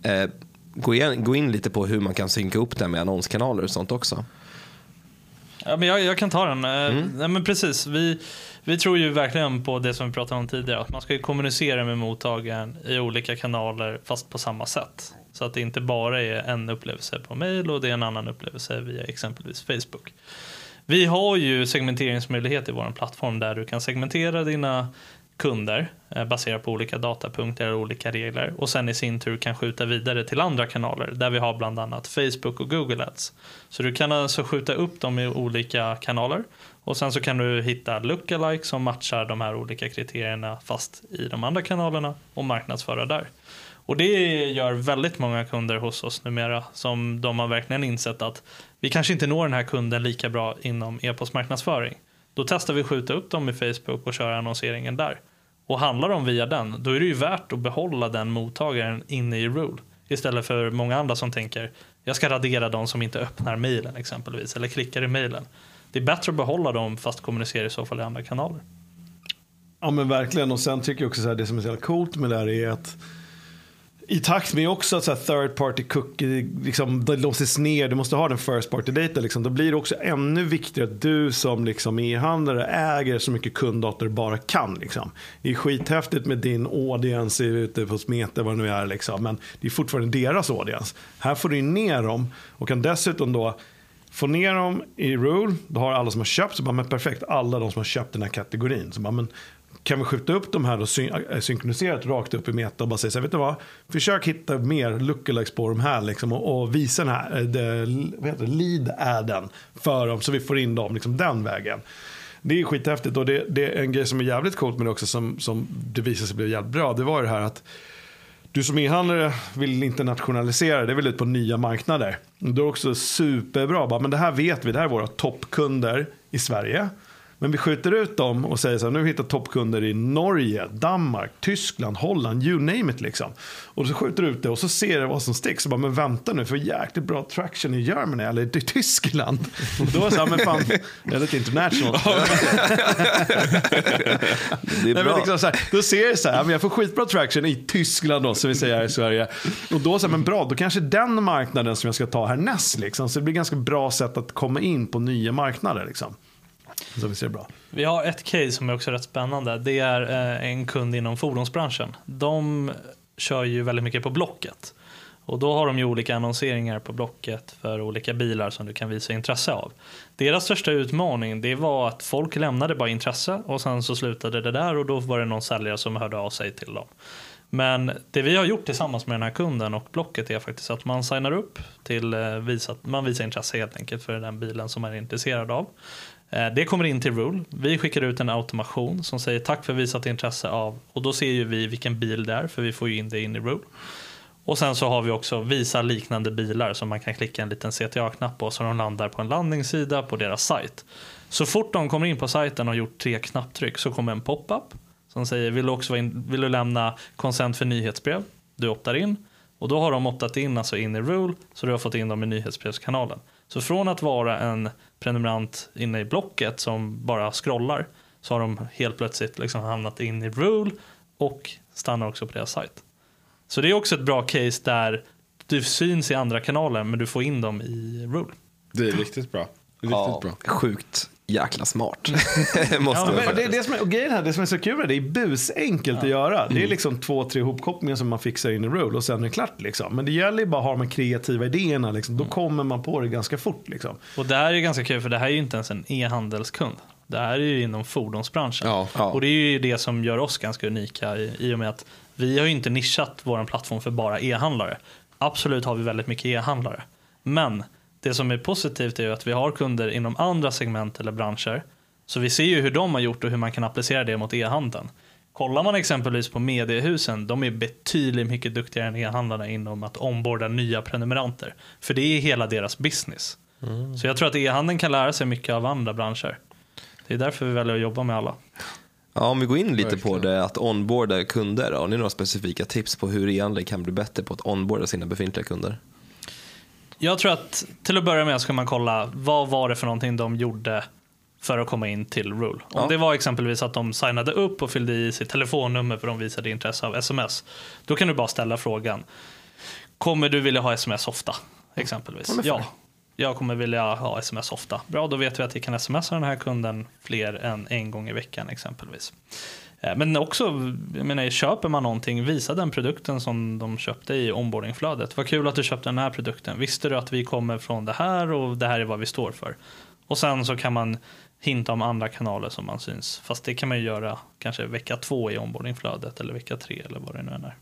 Eh, gå, igen, gå in lite på hur man kan synka upp det med annonskanaler och sånt också. Ja, men jag, jag kan ta den. Eh, mm. Nej, men precis. Vi, vi tror ju verkligen på det som vi pratade om tidigare. Att man ska kommunicera med mottagaren i olika kanaler fast på samma sätt. Så att det inte bara är en upplevelse på mail och det är en annan upplevelse via exempelvis Facebook. Vi har ju segmenteringsmöjlighet i vår plattform där du kan segmentera dina kunder eh, baserat på olika datapunkter och olika regler och sen i sin tur kan skjuta vidare till andra kanaler där vi har bland annat Facebook och Google Ads. Så du kan alltså skjuta upp dem i olika kanaler och sen så kan du hitta lookalike som matchar de här olika kriterierna fast i de andra kanalerna och marknadsföra där. Och det gör väldigt många kunder hos oss numera som de har verkligen insett att vi kanske inte når den här kunden lika bra inom e-postmarknadsföring. Då testar vi skjuta upp dem i Facebook och köra annonseringen där. Och handlar de via den, då är det ju värt att behålla den mottagaren inne i Rule. Istället för många andra som tänker, jag ska radera de som inte öppnar mejlen exempelvis, eller klickar i mejlen. Det är bättre att behålla dem fast kommunicera i så fall i andra kanaler. Ja men verkligen och sen tycker jag också att det som är så jävla coolt med det här är att i takt med också att så third party cookie liksom, låses ner, du måste ha den first party data, liksom, då blir det också ännu viktigare att du som liksom, e-handlare äger så mycket kunddata du bara kan. Liksom. Det är skithäftigt med din audience ute på Meta, vad det nu är, liksom, men det är fortfarande deras audience. Här får du ner dem och kan dessutom då få ner dem i rule, då har alla som har köpt, så bara, men perfekt, alla de som har köpt den här kategorin. Så bara, men kan vi skjuta upp de här och syn äh, synkroniserat rakt upp i meta och bara säga så här, vet du vad? Försök hitta mer lookalikes på de här liksom, och, och, visa den här äh, det, vad heter det, lead adden för dem så vi får in dem liksom, den vägen. Det är skithäftigt och det, det är en grej som är jävligt coolt med det också som, som det visade sig bli jävligt bra. Det var det här att du som e-handlare vill internationalisera, det vill ut på nya marknader. Då är det också superbra, bara, men det här vet vi, det här är våra toppkunder i Sverige. Men vi skjuter ut dem och säger så här, nu hittat toppkunder i Norge, Danmark, Tyskland, Holland, you name it liksom. Och så skjuter du ut det och så ser du vad som sticks. Och bara, men vänta nu, för jäkligt bra traction i Germany eller i Tyskland. Och då är det så här, men fan, det är lite international. det är bra. liksom så här, då ser jag så här, men jag får skitbra traction i Tyskland då, som vi säger här i Sverige. Och då så här, men bra, då kanske den marknaden som jag ska ta härnäst liksom. Så det blir ganska bra sätt att komma in på nya marknader liksom. Så vi ser bra. Vi har ett case som är också rätt spännande. Det är eh, en kund inom fordonsbranschen. De kör ju väldigt mycket på Blocket. Och då har de ju olika annonseringar på Blocket för olika bilar som du kan visa intresse av. Deras största utmaning det var att folk lämnade bara intresse och sen så slutade det där och då var det någon säljare som hörde av sig till dem. Men det vi har gjort tillsammans med den här kunden och Blocket är faktiskt att man signar upp till eh, visa, man visar intresse helt enkelt för den bilen som man är intresserad av. Eh, det kommer in till Rule. Vi skickar ut en automation som säger tack för visat intresse av och då ser ju vi vilken bil det är för vi får ju in det in i Rule. Och sen så har vi också visa liknande bilar som man kan klicka en liten CTA-knapp på så de landar på en landningssida på deras sajt. Så fort de kommer in på sajten och gjort tre knapptryck så kommer en pop-up som säger vill du, också in, vill du lämna konsent för nyhetsbrev? Du optar in och då har de optat in alltså in i Rule så du har fått in dem i nyhetsbrevskanalen. Så från att vara en prenumerant inne i blocket som bara scrollar så har de helt plötsligt liksom hamnat in i Rule och stannar också på deras sajt. Så det är också ett bra case där du syns i andra kanaler men du får in dem i Rule. Det är riktigt bra. Riktigt ja, bra. Sjukt jäkla smart. Måste Ja, man Men det, som är, och grejen här, det som är så kul är det är busenkelt att göra. Det är liksom två, tre hopkopplingar som man fixar in i Rule och sen är det klart. Liksom. Men det gäller ju bara att ha de kreativa idéerna. Liksom. Då kommer man på det ganska fort. Liksom. Och det här är ganska kul för det här är ju inte ens en e-handelskund. Det här är ju inom fordonsbranschen. Ja. Ja. Och det är ju det som gör oss ganska unika i, i och med att vi har ju inte nischat vår plattform för bara e-handlare. Absolut har vi väldigt mycket e-handlare. Men det som är positivt är ju att vi har kunder inom andra segment eller branscher. Så vi ser ju hur de har gjort och hur man kan applicera det mot e-handeln. Kollar man exempelvis på mediehusen, de är betydligt mycket duktigare än e-handlarna inom att omborda nya prenumeranter. För det är hela deras business. Så jag tror att e-handeln kan lära sig mycket av andra branscher. Det är därför vi väljer att jobba med alla. Ja, om vi går in lite på Verkligen. det att onboarda kunder. Har ni några specifika tips på hur e-handlare kan bli bättre på att onboarda sina befintliga kunder? Jag tror att till att börja med ska man kolla vad var det för någonting de gjorde för att komma in till Rule. Om Ja. det var exempelvis att de signade upp och fyllde i sitt telefonnummer för de visade intresse av sms. Då kan du bara ställa frågan. Kommer du vilja ha sms ofta? Exempelvis. Ja, jag kommer vilja ha sms ofta. Bra, då vet vi att vi kan smsa den här kunden fler än en gång i veckan exempelvis. Eh, men också, jag menar, köper man någonting, visa den produkten som de köpte i onboardingflödet. Vad kul att du köpte den här produkten. Visste du att vi kommer från det här och det här är vad vi står för? Och sen så kan man hinta om andra kanaler som man syns. Fast det kan man ju göra kanske vecka två i onboardingflödet eller vecka tre eller vad det nu än är.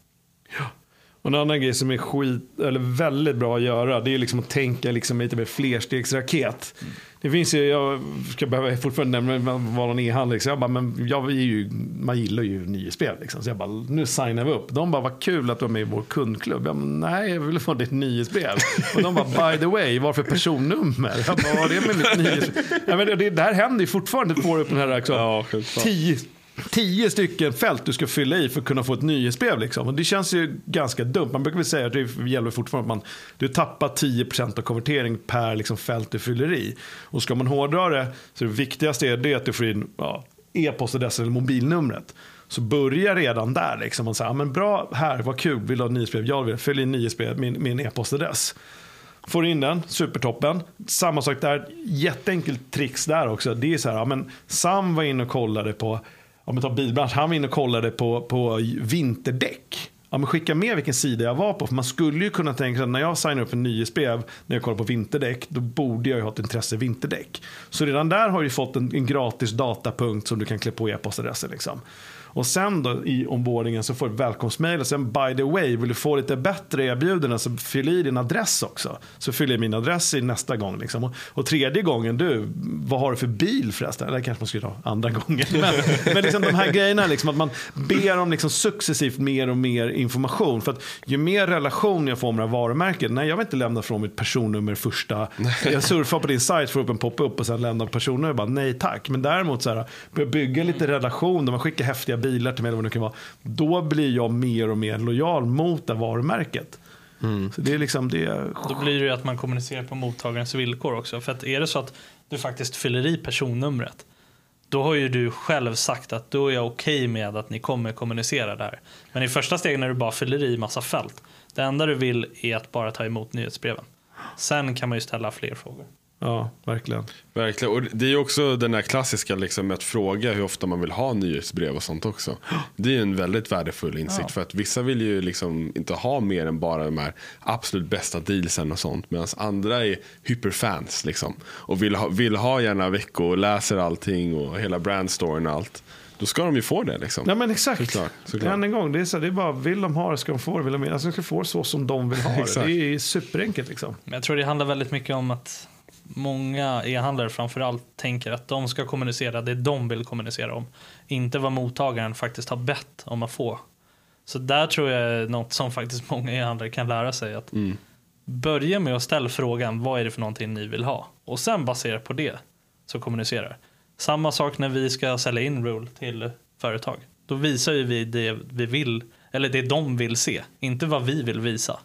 Och en annan grej som är skit, eller väldigt bra att göra, det är liksom att tänka liksom lite mer flerstegsraket. Mm. Det finns ju, jag ska behöva fortfarande nämna vad någon e-handel, liksom. jag bara, men jag är ju, man gillar ju nyhetsspel. Liksom. Så jag bara, nu signar vi upp. De bara, vad kul att du är med i vår kundklubb. Jag bara, nej, jag vill få ditt nyhetsbrev. Och de bara, by the way, varför personnummer? Jag bara, vad är det med mitt nyhetsbrev? Ja, men det, det här händer ju fortfarande, får upp den här liksom, ja, tio tio stycken fält du ska fylla i för att kunna få ett nyhetsbrev. Liksom. Och det känns ju ganska dumt. Man brukar väl säga att det gäller fortfarande att man, du tappar 10% av konvertering per liksom, fält du fyller i. Och ska man hårdra det så det viktigaste är det att du får in ja, e-postadressen eller mobilnumret. Så börja redan där. Liksom. Man säger, ja, men bra, här, vad kul, vill du ha nyhetsbrev? Jag vill fylla in nyhetsbrev, min, min e-postadress. Får in den, supertoppen. Samma sak där, jätteenkelt tricks där också. Det är så här, ja, men Sam var inne och kollade på om vi tar bilbransch, han var inne och kollade på, på vinterdäck. Ja, men skicka med vilken sida jag var på. För man skulle ju kunna tänka sig att när jag signar upp en nyhetsbrev när jag kollar på vinterdäck, då borde jag ju ha ett intresse i vinterdäck. Så redan där har du fått en, en gratis datapunkt som du kan klä på e-postadressen. Liksom. Och sen då i onboardingen så får du välkomstmail och sen by the way, vill du få lite bättre erbjudanden så fyll i din adress också. Så fyller jag min adress i nästa gång. Liksom. Och, och, tredje gången, du, vad har du för bil förresten? Eller kanske man skulle ta andra gången. Men, men liksom de här grejerna, liksom, att man ber om liksom successivt mer och mer information. För att ju mer relation jag får med det här varumärket, nej jag vill inte lämna från mitt personnummer första, jag surfar på din sajt, får upp en pop-up och sen lämnar personnummer, bara nej tack. Men däremot så här, bygga lite relation, där man skickar häftiga bilar till mig, eller vad det kan vara. Då blir jag mer och mer lojal mot det varumärket. Mm. Så det är liksom det. Då blir det ju att man kommunicerar på mottagarens villkor också. För att är det så att du faktiskt fyller i personnumret, då har ju du själv sagt att då är jag okej okay med att ni kommer kommunicera där. Men i första steget när du bara fyller i massa fält, det enda du vill är att bara ta emot nyhetsbreven. Sen kan man ju ställa fler frågor. Ja, verkligen. Verkligen. Och det är också den här klassiska liksom, med att fråga hur ofta man vill ha nyhetsbrev och sånt också. Det är en väldigt värdefull insikt. Ja. För att vissa vill ju liksom inte ha mer än bara de här absolut bästa dealsen och sånt. Medan andra är hyperfans liksom. Och vill ha, vill ha gärna veckor och läser allting och hela brandstoryn och allt. Då ska de ju få det. Liksom. Ja men exakt. Såklart, såklart. Än en gång, det är, så, det är bara vill de ha det ska de få det. Vill de, alltså, de ska få det så som de vill ha det. Det är superenkelt. Liksom. Jag tror det handlar väldigt mycket om att många e-handlare framförallt tänker att de ska kommunicera det de vill kommunicera om. Inte vad mottagaren faktiskt har bett om att få. Så där tror jag är något som faktiskt många e-handlare kan lära sig. att mm. Börja med att ställa frågan vad är det för någonting ni vill ha? Och sen baserat på det så kommunicerar. Samma sak när vi ska sälja in Rule till företag. Då visar ju vi det vi vill, eller det de vill se, inte vad vi vill visa.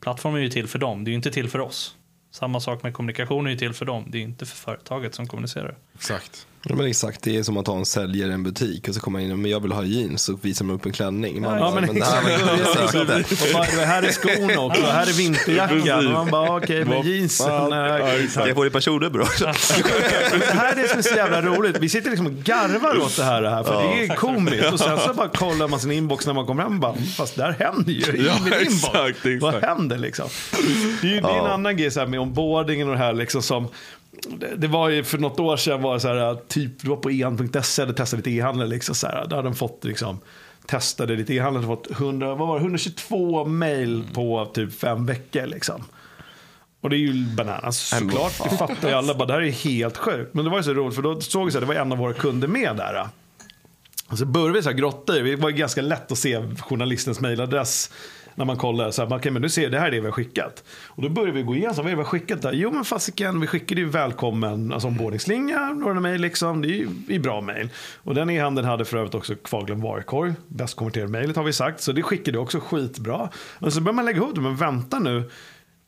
Plattformen är ju till för dem, det är ju inte till för oss. Samma sak med kommunikation är ju till för dem, det är inte för företaget som kommunicerar. Exakt. Ja, men exakt, det är som att ha en säljare i en butik och så kommer man in och jag vill ha jeans och visar man upp en klänning. Man ja, bara, men, men det här var inte här är skorna också, här är vinterjackan. Och man bara, okej, okay, men jeansen. Ja, jag får det personnummer också. det här är det som är så jävla roligt. Vi sitter liksom och garvar åt det här, det här för ja. det är komiskt. Och sen så bara kollar man sin inbox när man kommer hem och bara, fast där händer ju i ja, min inbox. Exakt, exakt. Vad händer liksom? Det är, det är en annan grej så här, med onboardingen och det här liksom som det var ju för något år sedan var det så här, typ, du var på en.se och testade lite e-handel. Liksom, så här, där hade de fått liksom, testade lite e-handel, fått 100, vad var det, 122 mail på typ fem veckor. Liksom. Och det är ju bananas såklart. Det fattar ju alla. Bara, det här är helt sjukt. Men det var ju så roligt för då såg vi att det var en av våra kunder med där. Och så började vi så här grotta Det var ganska lätt att se journalistens mailadress när man kollar. Så här, okay, men du ser, det här är det vi har skickat. Och då börjar vi gå igenom, vad är det vi har skickat där? Jo men fasiken, vi skickade ju välkommen, alltså ombordningsslinga, några mejl liksom. Det är ju bra mejl. Och den e-handeln hade för övrigt också kvarglömd varukorg. Bäst konverterade mejlet har vi sagt. Så det skickade också skitbra. Och så börjar man lägga ihop det, men vänta nu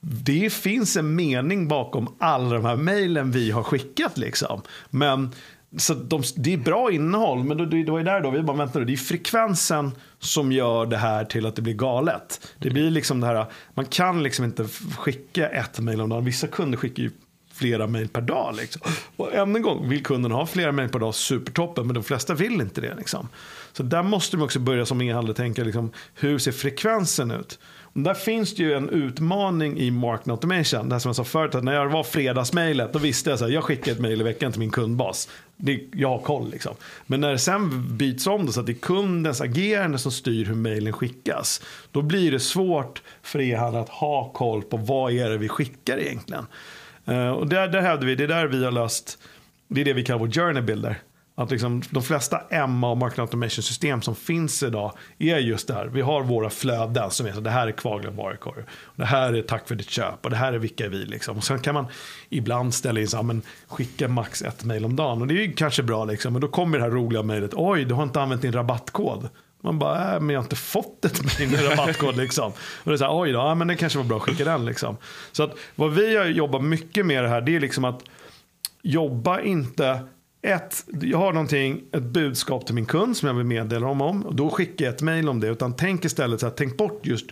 det finns en mening bakom alla de här mejlen vi har skickat. Liksom. Men så de, det är bra innehåll, men då, det var ju där då vi bara väntar. Det är frekvensen som gör det här till att det blir galet. Det blir liksom det här, man kan liksom inte skicka ett mejl om dagen. Vissa kunder skickar ju flera mejl per dag. Liksom. Och än en gång, vill kunden ha flera mejl per dag, supertoppen, men de flesta vill inte det. Liksom. Så där måste man också börja som e-handlare tänka, liksom, hur ser frekvensen ut? Och där finns det ju en utmaning i marketing automation. Det här som jag sa förut, att när jag var fredagsmejlet, då visste jag att jag skickar ett mejl i veckan till min kundbas det, jag har koll liksom. Men när det sen byts om det så att det är kundens agerande som styr hur mejlen skickas. Då blir det svårt för e-handlare att ha koll på vad är det vi skickar egentligen. Uh, och där, där hävdar vi, det är där vi har löst, det är det vi kallar vår journey builder. Att liksom, de flesta MA och marketing automation system som finns idag är just det här. Vi har våra flöden som är så det här är kvarglömd varukorg. Det här är tack för ditt köp och det här är vilka är vi. Liksom. Och sen kan man ibland ställa in så här, men skicka max ett mejl om dagen. Och det är ju kanske bra liksom. Men då kommer det här roliga mejlet. Oj, du har inte använt din rabattkod. Man bara, äh, men jag har inte fått ett mejl med rabattkod liksom. Och det är så här, oj då, ja, men det kanske var bra att skicka den liksom. Så att vad vi har jobbat mycket med det här, det är liksom att jobba inte ett, jag har någonting, ett budskap till min kund som jag vill meddela dem om. Och då skickar jag ett mejl om det. Utan tänk istället så här, tänk bort just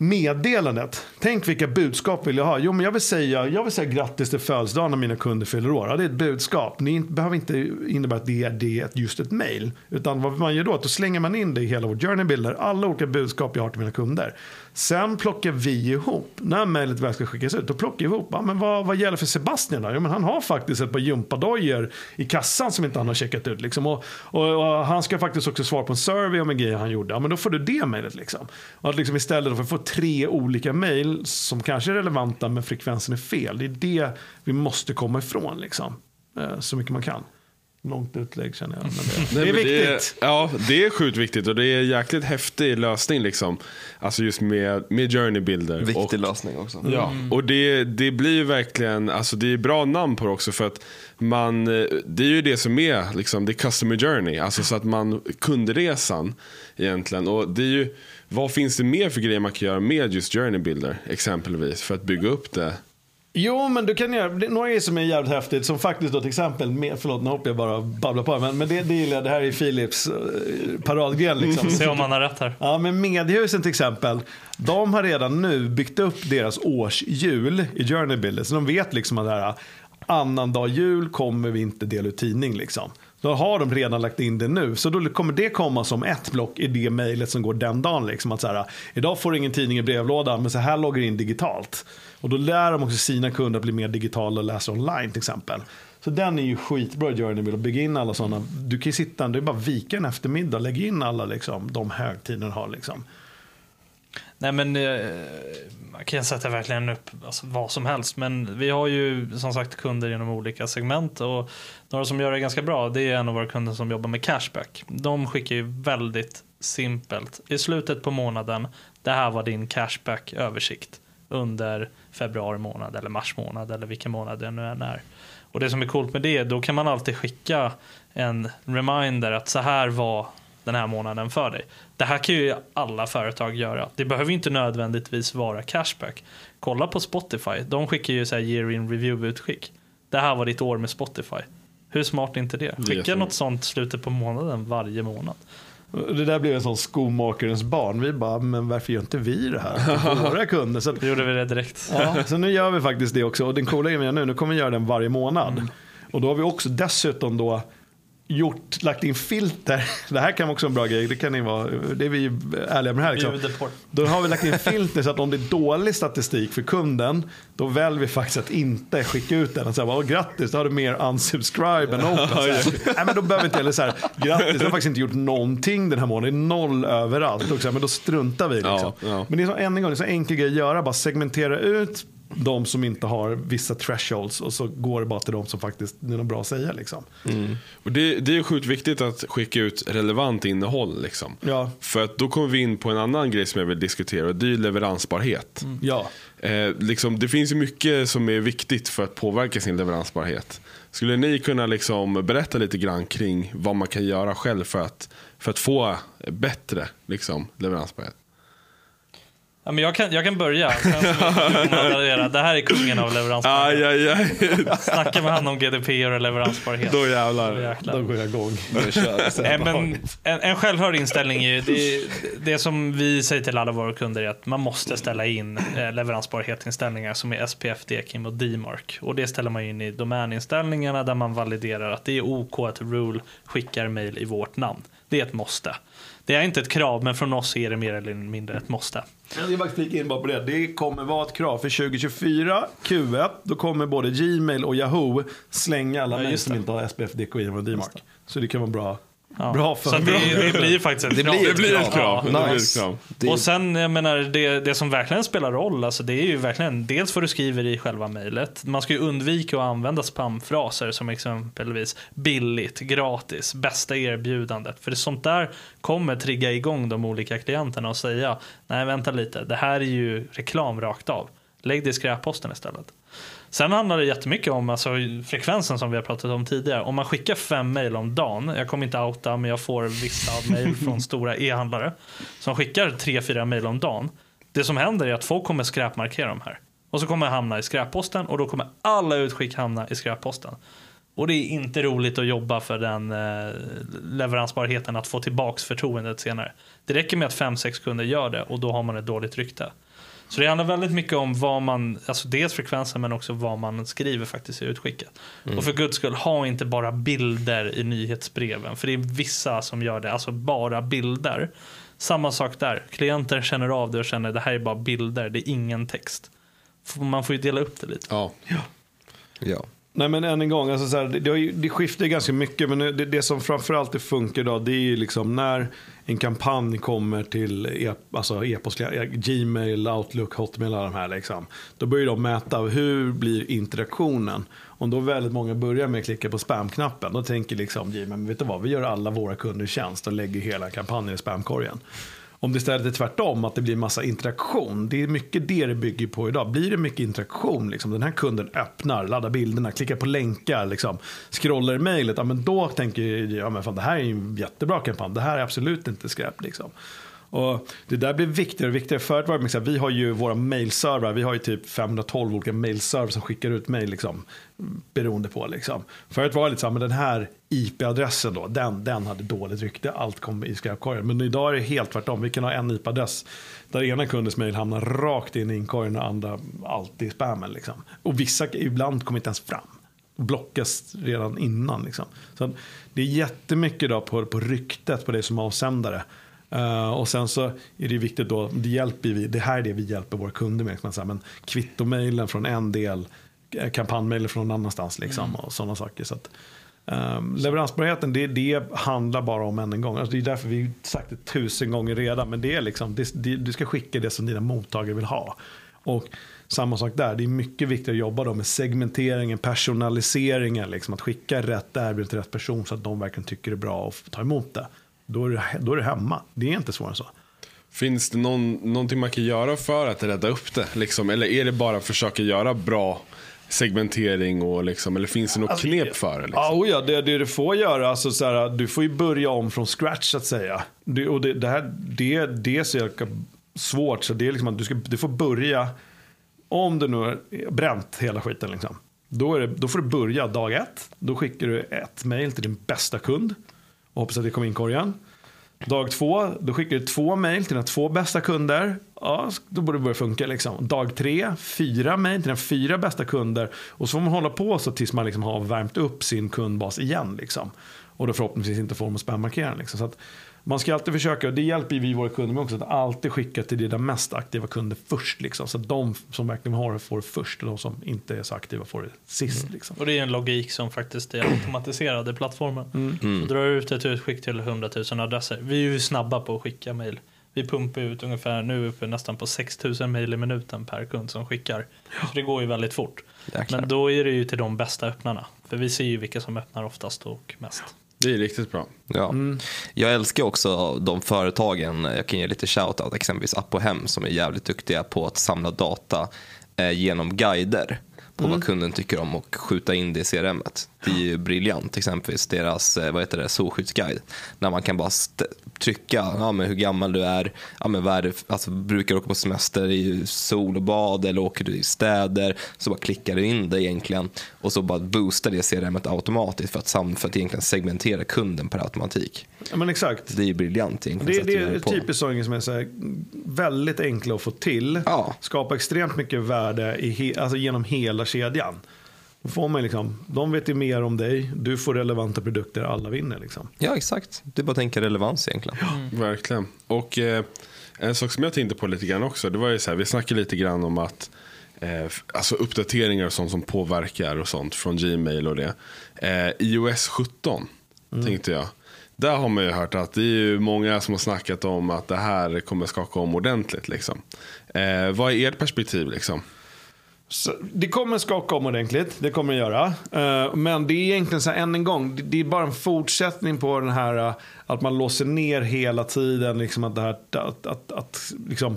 meddelandet. Tänk vilka budskap vill jag ha? Jo, men jag vill säga, jag vill säga grattis till födelsedagen när mina kunder fyller år. Ja, det är ett budskap. Ni behöver inte innebära att det är det, just ett mejl. Utan vad man gör då, att då slänger man in det i hela vårt journey builder. Alla olika budskap jag har till mina kunder. Sen plockar vi ihop, när mejlet väl ska skickas ut, då plockar vi ihop, ja, men vad, vad gäller för Sebastian då? Jo, men han har faktiskt ett par gympadojor i kassan som inte han har checkat ut. Liksom. Och, och, och, han ska faktiskt också svara på en survey om en grej han gjorde. Ja, men då får du det mejlet. Liksom. Och att liksom istället för att få tre olika mejl som kanske är relevanta men frekvensen är fel. Det är det vi måste komma ifrån liksom. Eh, så mycket man kan. Långt utlägg känner jag. Men det, det är Nej, men viktigt. Det är, ja, det är sjukt viktigt och det är en jäkligt häftig lösning. Liksom. Alltså just med, med journey-bilder. Viktig och, lösning också. Ja, och det, det blir verkligen, alltså det är bra namn på det också för att man, eh, det är ju det som är, liksom, det är customer journey. Alltså så att man, kundresan egentligen. Och det är ju, vad finns det mer för grejer man kan göra med just journey-bilder exempelvis för att bygga upp det? Jo, men du kan göra det är några grejer som är jävligt häftigt. Som faktiskt då till exempel, med, förlåt nu hoppar jag bara babblar på. Men, men det, det gillar jag, det här är Philips eh, paradgren liksom. Se om man har rätt här. Ja, men Mediehusen till exempel. De har redan nu byggt upp deras årshjul i Journey Builder. Så de vet liksom att det här annandag jul kommer vi inte dela ut tidning liksom. Då har de redan lagt in det nu. Så då kommer det komma som ett block i det mejlet som går den dagen. Liksom. Att så här, idag får du ingen tidning i brevlådan, men så här loggar in digitalt. Och då lär de också sina kunder att bli mer digitala och läsa online till exempel. Så den är ju skitbra Journey att bygga in alla sådana. Du kan ju sitta, det är bara vika en eftermiddag Lägg lägga in alla liksom, de du har. Liksom. Nej men eh, man kan sätta verkligen upp alltså, vad som helst. Men vi har ju som sagt kunder inom olika segment och några som gör det ganska bra det är en av våra kunder som jobbar med cashback. De skickar ju väldigt simpelt i slutet på månaden. Det här var din cashback översikt under februari månad eller mars månad eller vilken månad det nu än är. Och det som är coolt med det, då kan man alltid skicka en reminder att så här var den här månaden för dig. Det här kan ju alla företag göra. Det behöver inte nödvändigtvis vara cashback. Kolla på Spotify. De skickar ju så här year in review-utskick. Det här var ditt år med Spotify. Hur smart är inte det? Skicka jättebra. något sånt slutet på månaden varje månad. Det där blev en sån skomakarens barn. Vi bara, men varför gör inte vi det här för våra kunder? Så, gjorde vi det direkt. ja, så nu gör vi faktiskt det också. Och den coola grejen nu, nu kommer vi göra den varje månad. Och då har vi också dessutom då gjort, lagt in filter. Det här kan vara också en bra grej. Det kan ni vara, det är vi ärliga med här. Liksom. Då har vi lagt in filter så att om det är dålig statistik för kunden, då väljer vi faktiskt att inte skicka ut den. Och säga, Åh, grattis, då har du mer unsubscribe än open. Så här, Nej, men då behöver inte, eller så här, grattis, du har faktiskt inte gjort någonting den här månaden. Det är noll överallt. Och så här, men då struntar vi. Liksom. Ja, ja. Men det är så, en gång, det är så enkel grej att göra. Bara segmentera ut de som inte har vissa thresholds och så går det bara till de som faktiskt det är något bra att säga. Liksom. Och det, det är sjukt viktigt att skicka ut relevant innehåll. Liksom. Ja. För att då kommer vi in på en annan grej som jag vill diskutera och det är leveransbarhet. Ja. Eh, liksom, det finns ju mycket som är viktigt för att påverka sin leveransbarhet. Skulle ni kunna liksom berätta lite grann kring vad man kan göra själv för att, för att få bättre liksom, leveransbarhet? Ja, men jag, kan, jag kan börja. Det här är kungen av leveransbarhet. Aj, aj, aj. Snacka med han om GDPR och leveransbarhet. Då Då jävlar. jäklar. Då går jag igång. Nej, men en, en självhörd inställning är ju det, det som vi säger till alla våra kunder är att man måste ställa in eh, leveransbarhetsinställningar som är SPF, DKIM och DMARC. Och det ställer man in i domäninställningarna där man validerar att det är OK att Rule skickar mail i vårt namn. Det är ett måste. Det är inte ett krav, men från oss är det mer eller mindre ett måste. Jag vill faktiskt flika in bara på det. Det kommer vara ett krav för 2024, Q1, då kommer både Gmail och Yahoo slänga alla Ja, mejl som inte har SPF, DKI och DMARC. Så det kan vara bra. Ja. Bra för Så det, det blir faktiskt ett Det krav. blir Det blir ett krav. Ja, Det blir ett krav. Det Och sen, jag menar, det, det som verkligen spelar roll, alltså det är ju verkligen dels vad du skriver i själva mejlet. Man ska ju undvika att använda spamfraser som exempelvis billigt, gratis, bästa erbjudandet. För det sånt där kommer trigga igång de olika klienterna och säga, nej vänta lite, det här är ju reklam rakt av. Lägg det i skräpposten istället. Sen handlar det jättemycket om alltså, frekvensen som vi har pratat om tidigare. Om man skickar fem mejl om dagen, jag kommer inte outa men jag får vissa mejl från stora e-handlare som skickar tre, fyra mejl om dagen. Det som händer är att folk kommer skräpmarkera de här. Och så kommer jag hamna i skräpposten och då kommer alla utskick hamna i skräpposten. Och det är inte roligt att jobba för den eh, leveransbarheten att få tillbaks förtroendet senare. Det räcker med att fem, sex kunder gör det och då har man ett dåligt rykte. Så det handlar väldigt mycket om vad man, alltså dels frekvensen men också vad man skriver faktiskt i utskicket. Och för guds skull, ha inte bara bilder i nyhetsbreven. För det är vissa som gör det, alltså bara bilder. Samma sak där, klienter känner av det och känner det här är bara bilder, det är ingen text. Man får ju dela upp det lite. Ja. ja. Nej men än en gång, alltså så här, det, det, det skiftar ganska mycket. Men det, det som framförallt det funkar idag, det är ju liksom när en kampanj kommer till e, alltså e-post, e-, Gmail, Outlook, Hotmail, alla de här. Liksom, då börjar de mäta hur blir interaktionen. Om då väldigt många börjar med att klicka på spamknappen, då tänker liksom Gmail, men vet du vad, vi gör alla våra kunder tjänst och lägger hela kampanjen i spamkorgen. Om det istället är tvärtom, att det blir massa interaktion. Det är mycket det det bygger på idag. Blir det mycket interaktion, liksom, den här kunden öppnar, laddar bilderna, klickar på länkar, liksom, scrollar i mejlet, ja, men då tänker jag, ja, men fan, det här är en jättebra kampanj, det här är absolut inte skräp. Liksom. Och det där blir viktigare och viktigare. Förut var det vi har ju våra mailservrar, vi har ju typ 512 olika mailservrar som skickar ut mail liksom, beroende på. Liksom. Förut var det lite så här, men den här IP-adressen då, den, den hade dåligt rykte, allt kom i skräpkorgen. Men idag är det helt tvärtom, vi kan ha en IP-adress där ena kundens mail hamnar rakt in i inkorgen och andra alltid i spammen. Liksom. Och vissa ibland kommer inte ens fram blockas redan innan. Liksom. Så det är jättemycket då på, på ryktet på det som avsändare. Uh, och sen så är det viktigt då, det, hjälper vi, det här är det vi hjälper våra kunder med. Säger, men kvittomailen från en del, eh, kampanjmailen från någon annanstans liksom, och sådana saker. Så att, um, leveransbarheten, det, det handlar bara om en gång. Alltså det är därför vi sagt det tusen gånger redan. Men det är liksom, det, det, du ska skicka det som dina mottagare vill ha. Och samma sak där, det är mycket viktigt att jobba då med segmenteringen, personaliseringen, liksom att skicka rätt erbjudande till rätt person så att de verkligen tycker det är bra och tar emot det. Då är det, då är det hemma. Det är inte svårare än så. Finns det någon, någonting man kan göra för att rädda upp det? Liksom? Eller är det bara att försöka göra bra segmentering? Och liksom, eller finns det något Alltså, knep för det? Liksom? Ja, oh ja det, det du får göra, alltså så här, du får ju börja om från scratch så att säga. Det, och det, det, här, det, det är så jäkla svårt så det är liksom att du, ska, du får börja, om du nu har bränt hela skiten liksom. Då, det, då får du börja dag ett. Då skickar du ett mail till din bästa kund. Och hoppas att det kommer in i korgen. Dag två, då skickar du två mail till dina två bästa kunder. Ja, då borde det börja funka. Liksom. Dag tre, fyra mail till dina fyra bästa kunder. Och så får man hålla på så tills man liksom har värmt upp sin kundbas igen. Liksom. Och då förhoppningsvis inte får dem att spammarkera. Liksom. Så att man ska alltid försöka, och det hjälper vi våra kunder med också, att alltid skicka till dina mest aktiva kunder först. Liksom. Så att de som verkligen har det får det först och de som inte är så aktiva får det sist. Liksom. Och det är en logik som faktiskt är automatiserad i plattformen. Så drar du ut ett utskick till 100 000 adresser. Vi är ju snabba på att skicka mejl. Vi pumpar ut ungefär, nu uppe nästan på 6 000 mejl i minuten per kund som skickar. Så det går ju väldigt fort. Men då är det ju till de bästa öppnarna. För vi ser ju vilka som öppnar oftast och mest. Det är riktigt bra. Ja. Jag älskar också de företagen, jag kan ge lite shoutout, exempelvis Apohem som är jävligt duktiga på att samla data eh, genom guider på vad kunden tycker om och skjuta in det i CRM-et. Det är ju briljant, exempelvis deras eh, vad heter det, solskyddsguide. När man kan bara trycka ja, men hur gammal du är, ja, men vad är det, alltså, brukar du åka på semester i sol och bad eller åker du i städer, så bara klickar du in det egentligen och så bara boostar det CRM-et automatiskt för att, sam- för att egentligen segmentera kunden per automatik. Ja, men exakt. Det är ju briljant egentligen. Det, det är typiskt saker som är så här, väldigt enkla att få till. Ja. Skapa extremt mycket värde i alltså genom hela kedjan. Då får man liksom, de vet ju mer om dig, du får relevanta produkter, alla vinner. Liksom. Ja, exakt. Det är bara att tänka relevans egentligen. Verkligen. Och eh, en sak som jag tänkte på lite grann också, det var ju så här, vi snackade lite grann om att eh, alltså uppdateringar och sånt som påverkar och sånt från Gmail och det. Eh, iOS 17 tänkte jag. Där har man ju hört att det är ju många som har snackat om att det här kommer skaka om ordentligt. Liksom. Eh, vad är ert perspektiv? Liksom? Så det kommer skaka om ordentligt, det kommer det göra. Eh, men det är egentligen så här, än en gång, det- är bara en fortsättning på den här eh, att man låser ner hela tiden. Liksom att, det här, att, att, att liksom,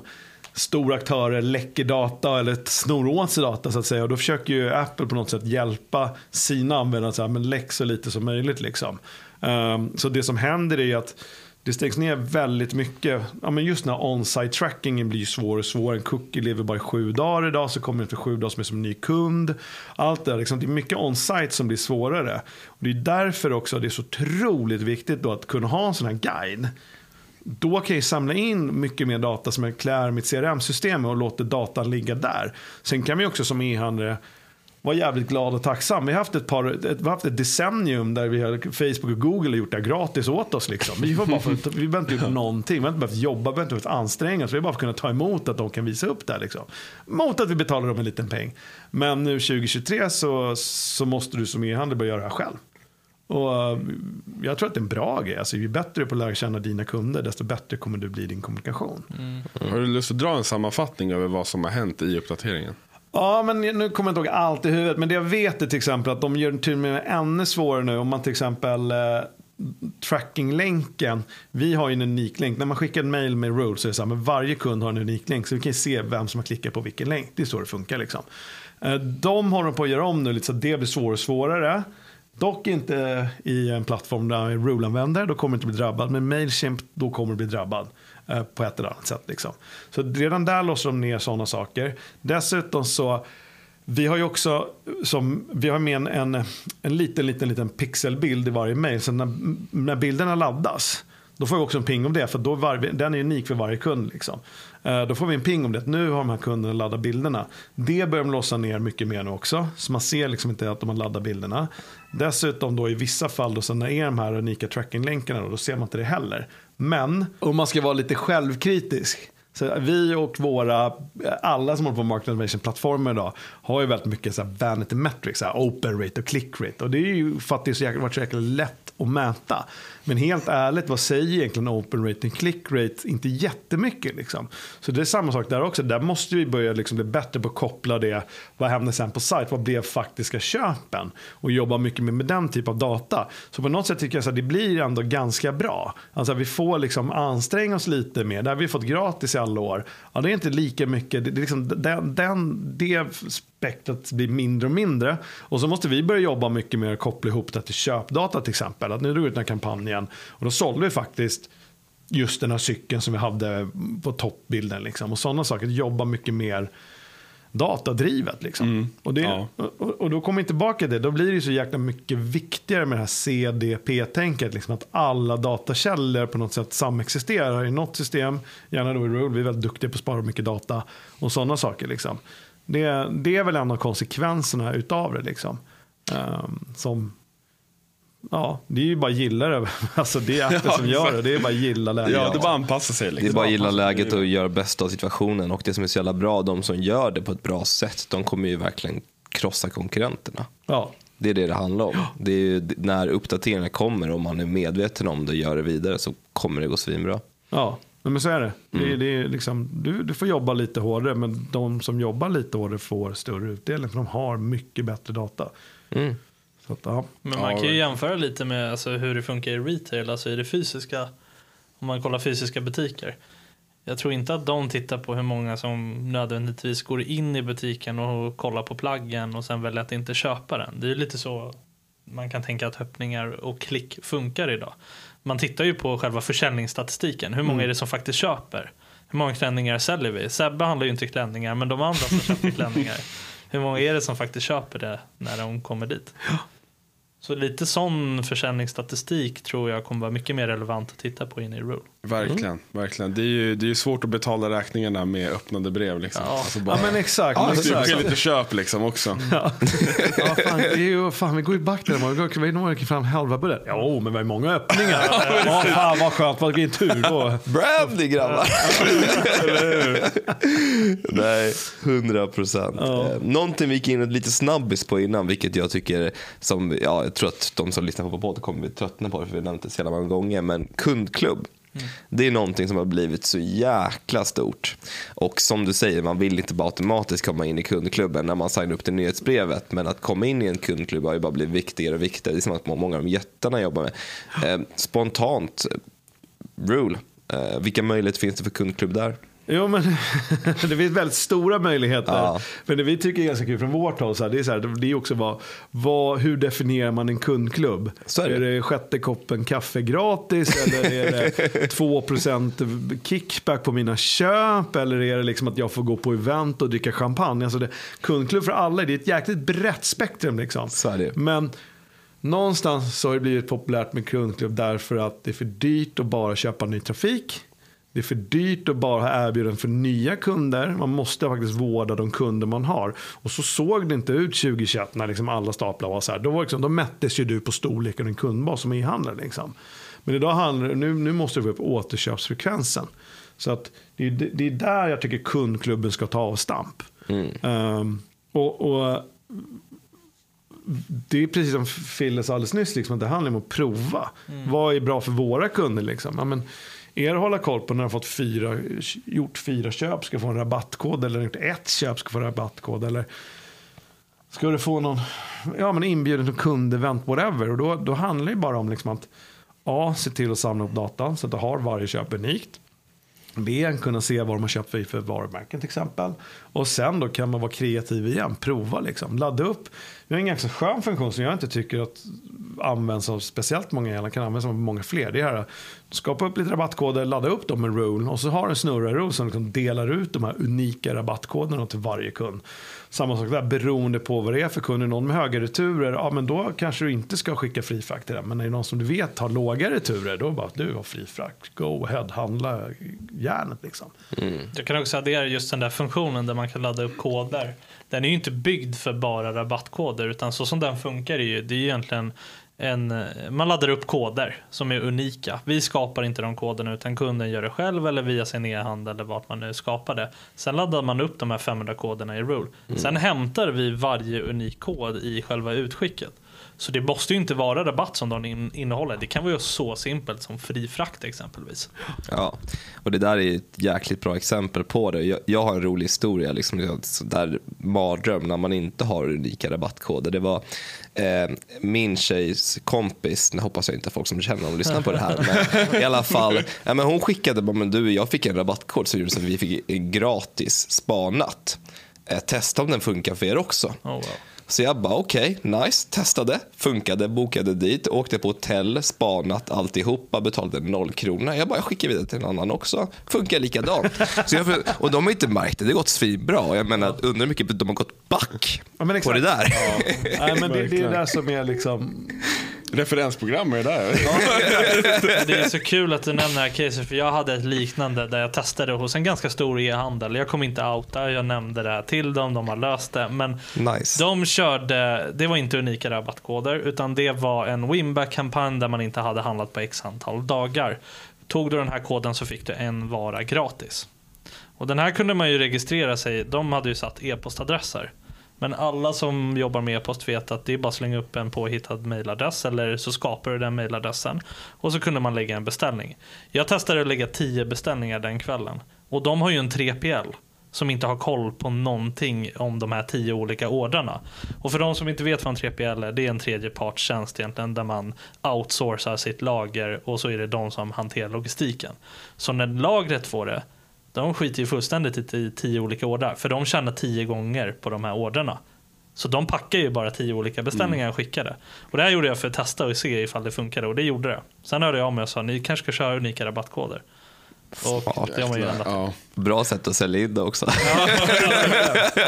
stora aktörer läcker data eller snor åt sig data så att säga. Och då försöker ju Apple på något sätt hjälpa sina användare att här, men läck så lite som möjligt. Liksom. Eh, så det som händer är ju att det stängs ner väldigt mycket. Ja, men just när on-site trackingen blir svår och svår. En cookie lever bara i sju dagar idag så kommer det efter sju dagar som är som en ny kund. Allt det, där, liksom, det är mycket on-site som blir svårare. Och det är därför också det är så otroligt viktigt då att kunna ha en sån här guide. Då kan jag samla in mycket mer data som jag klär mitt CRM-system med och låter datan ligga där. Sen kan vi också som e-handlare var jävligt glad och tacksam. Vi har haft ett, par, ett, vi har haft ett decennium där vi har, Facebook och Google har gjort det gratis åt oss. Liksom. Vi, får bara få, vi behöver inte gjort någonting, vi har inte behövt jobba, vi behöver inte behövt anstränga oss. Vi har bara kunnat ta emot att de kan visa upp det här. Liksom. Mot att vi betalar dem en liten peng. Men nu 2023 så, så måste du som e-handlare börja göra det här själv. Och eh, jag tror att det är en bra grej. Alltså, ju bättre du är på att lära känna dina kunder, desto bättre kommer du bli i din kommunikation. Har du lust att dra en sammanfattning över vad som har hänt i uppdateringen? Ja, men nu kommer jag inte ihåg allt i huvudet. Men det jag vet är till exempel att de gör det till och med ännu svårare nu. Om man till exempel eh, tracking-länken. Vi har ju en unik länk. När man skickar en mail med rules så är det så här, men varje kund har en unik länk. Så vi kan se vem som har klickat på vilken länk. Det är så det funkar liksom. Eh, de håller på att göra om nu lite så att det blir svårare och svårare. Dock inte i en plattform där en rule-användare, då kommer det inte bli drabbad. Men Mailchimp, då kommer det bli drabbad eh, Eh, på ett eller annat sätt. Liksom. Så redan där låser de ner sådana saker. Dessutom så, vi har ju också, som, vi har med en, en, en liten, liten, liten pixelbild i varje mail. Så när, när bilderna laddas, då får vi också en ping om det, för då var, den är unik för varje kund. Liksom. Eh, då får vi en ping om det, nu har de här kunderna laddat bilderna. Det börjar de låsa ner mycket mer nu också, så man ser liksom inte att de har laddat bilderna. Dessutom då i vissa fall, då, så när det är de här unika tracking-länkarna, då, då ser man inte det heller. Men om man ska vara lite självkritisk, så vi och våra, alla som håller på med automation-plattformar idag har ju väldigt mycket så här vanity metrics, så här open rate och click rate. Och det är ju för att det har varit så jäkla lätt att mäta. Men helt ärligt, vad säger egentligen open rate och click rate? Inte jättemycket liksom. Så det är samma sak där också. Där måste vi börja liksom bli bättre på att koppla det. Vad händer sen på sajt? Vad blev faktiska köpen? Och jobba mycket mer med den typ av data. Så på något sätt tycker jag att det blir ändå ganska bra. Alltså vi får liksom anstränga oss lite mer. Det har vi fått gratis i alla år. Ja, det är inte lika mycket. Det, det, liksom, den, den, det spektrat blir mindre och mindre. Och så måste vi börja jobba mycket mer och koppla ihop det till köpdata till exempel. Att nu drog vi ut den här kampanjen och då sålde vi faktiskt just den här cykeln som vi hade på toppbilden. Liksom. Och sådana saker. Jobba mycket mer datadrivet. Liksom. Och, det, ja. och, och då kommer vi tillbaka till det. Då blir det så jäkla mycket viktigare med det här CDP-tänket. Liksom, att alla datakällor på något sätt samexisterar i något system. Gärna då i Rule. Vi är väldigt duktiga på att spara mycket data. Och sådana saker. Liksom. Det, det är väl en av konsekvenserna utav det. Liksom. Ehm, som Ja, det är ju bara att gilla det. Alltså det är Ja, som gör det. Det är bara att gilla läget. Ja, det bara anpassa sig. Det Liksom. är bara att gilla läget och göra bästa av situationen. Och det som är så jävla bra, de som gör det på ett bra sätt, de kommer ju verkligen krossa konkurrenterna. Ja, Det är det det handlar om. Det är ju, när uppdateringarna kommer och man är medveten om det och gör det vidare så kommer det gå svinbra. ja. Men så är det. det, är, det är liksom, du, du får jobba lite hårdare, men de som jobbar lite hårdare får större utdelning. För de har mycket bättre data. Mm. Så att, ja. Men man kan ju jämföra lite med alltså, hur det funkar i retail, alltså i det fysiska. Om man kollar fysiska butiker. Jag tror inte att de tittar på hur många som nödvändigtvis går in i butiken och kollar på plaggen och sen väljer att inte köpa den. Det är lite så man kan tänka att öppningar och klick funkar idag. Man tittar ju på själva försäljningsstatistiken. Hur många är det som faktiskt köper? Hur många klänningar säljer vi? Sebbe handlar ju inte klänningar, men de andra som köper klänningar. Hur många är det som faktiskt köper det när de kommer dit? Så lite sån försäljningsstatistik tror jag kommer vara mycket mer relevant att titta på in i Rule. Verkligen, verkligen. Det är ju det är ju svårt att betala räkningarna med öppnade brev. Liksom. Alltså bara, Ja men exakt. det men måste ju exakt. ske lite köp liksom också. Ja, fan, det är ju, fan, vi går ju back där. Går, vi når fram halva bullen. Jo, men vi har många öppningar. Ja, fan vad skönt, vad vilken tur. Då. Brandy grabbar! Nej, 100 procent. Ja. Eh, Någonting vi gick in lite snabbis på innan, vilket jag tycker, som, ja, jag tror att de som lyssnar på podden kommer bli tröttna på det, för vi har nämnt det så jävla många gånger, men kundklubb. Det är någonting som har blivit så jäkla stort. Och som du säger, man vill inte bara automatiskt komma in i kundklubben när man signar upp till nyhetsbrevet. Men att komma in i en kundklubb har ju bara blivit viktigare och viktigare. Det är som att många av de jättarna jobbar med. Eh, spontant, Rule, eh, vilka möjligheter finns det för kundklubb där? Jo, men det finns väldigt stora möjligheter. Ja. Men det vi tycker är ganska kul från vårt håll, så här, det är, så här, det är också vad, vad, hur definierar man en kundklubb? Så är det. det sjätte koppen kaffe gratis eller är det 2% kickback på mina köp? Eller är det liksom att jag får gå på event och dricka champagne? Alltså det, kundklubb för alla, det är ett jäkligt brett spektrum. Liksom. Är. Men någonstans så har det blivit populärt med kundklubb därför att det är för dyrt att bara köpa ny trafik. Det är för dyrt att bara ha erbjudanden för nya kunder. Man måste faktiskt vårda de kunder man har. Och så såg det inte ut 2021 när liksom alla staplar var så här. Då, var liksom, då mättes ju du på storleken av din kundbas som e-handlare. Liksom. Men idag handlar det- nu, nu måste du få upp återköpsfrekvensen. Så att det, är, det är där jag tycker kundklubben ska ta avstamp. Ehm, och, och det är precis som Fille sa alldeles nyss, liksom, att det handlar om att prova. Vad är bra för våra kunder? Liksom? Ja, men, er att hålla koll på när du har fått fyra, gjort fyra köp ska få en rabattkod eller gjort ett köp ska få en rabattkod. Eller ska du få någon ja, men inbjuden till kundevent, whatever. Och då, då handlar det bara om liksom att A. Se till att samla upp data så att du har varje köp unikt. B. Kunna se vad de har köpt för, för varumärken till exempel. Och sen då kan man vara kreativ igen. Prova liksom. Ladda upp. Vi har en ganska skön funktion som jag inte tycker att används av speciellt många. Eller kan användas av många fler. Det är här. Skapa upp lite rabattkoder, ladda upp dem med Rule. Och så har du en snurra-Rule som liksom delar ut de här unika rabattkoderna till varje kund. Samma sak där, beroende på vad det är för kund. Är någon med höga returer, ja men då kanske du inte ska skicka fri frakt till den. Men är det någon som du vet har låga returer, då bara du har fri frakt. Go ahead, handla järnet liksom. Jag kan också addera just den där funktionen där man kan ladda upp koder. Den är ju inte byggd för bara rabattkoder utan så som den funkar är ju, det är ju egentligen en, man laddar upp koder som är unika. Vi skapar inte de koderna utan kunden gör det själv eller via sin e-handel eller vart man nu skapar det. Sen laddar man upp de här 500 koderna i Rule. Sen hämtar vi varje unik kod i själva utskicket. Så det måste ju inte vara rabatt som de in, innehåller. Det kan vara så simpelt som fri frakt exempelvis. Ja, och det där är ett jäkligt bra exempel på det. Jag, jag har en rolig historia, liksom, där mardröm när man inte har unika rabattkoder. Det var eh, min tjejs kompis, nu hoppas jag inte folk som känner honom lyssnar på det här, men i alla fall, ja, men hon skickade, men du, jag fick en rabattkod som gjorde så att vi fick gratis spanat. Eh, testa om den funkar för er också. Oh, wow. Så jag bara okej, nice, testade, funkade, bokade dit, åkte på hotell, spanat alltihopa, betalade noll kronor. Jag bara jag skickar vidare till en annan också, funkar likadant. Så jag, och de har inte märkt det, det har gått svinbra. Jag menar, undrar hur mycket de har gått back Ja, men på exakt. det där. Nej, men det, det är det där som är liksom... Referensprogram är det där. Det är så kul att du nämner det här caset för jag hade ett liknande där jag testade hos en ganska stor e-handel. Jag kom inte outa, jag nämnde det här till dem, de har löst det. Men Nice. de körde, det var inte unika rabattkoder utan det var en winback-kampanj där man inte hade handlat på x antal dagar. Tog du den här koden så fick du en vara gratis. Och den här kunde man ju registrera sig, de hade ju satt e-postadresser. Men alla som jobbar med e-post vet att det är bara att slänga upp en påhittad mailadress eller så skapar du den mailadressen. Och så kunde man lägga en beställning. Jag testade att lägga 10 beställningar den kvällen. Och de har ju en 3PL som inte har koll på någonting om de här tio olika ordrarna. Och för de som inte vet vad en 3PL är, det är en tredjepartstjänst egentligen där man outsourcar sitt lager och så är det de som hanterar logistiken. Så när lagret får det, de skiter ju fullständigt i tio- olika ordrar. För de tjänar tio gånger på de här ordrarna. Så de packar ju bara tio olika beställningar och skickade. Och det här gjorde jag för att testa och se ifall det funkade och det gjorde det. Sen hörde jag av mig och sa ni kanske ska köra unika rabattkoder. Och Smart. det har man gillat. Ja. Bra sätt att sälja in det också.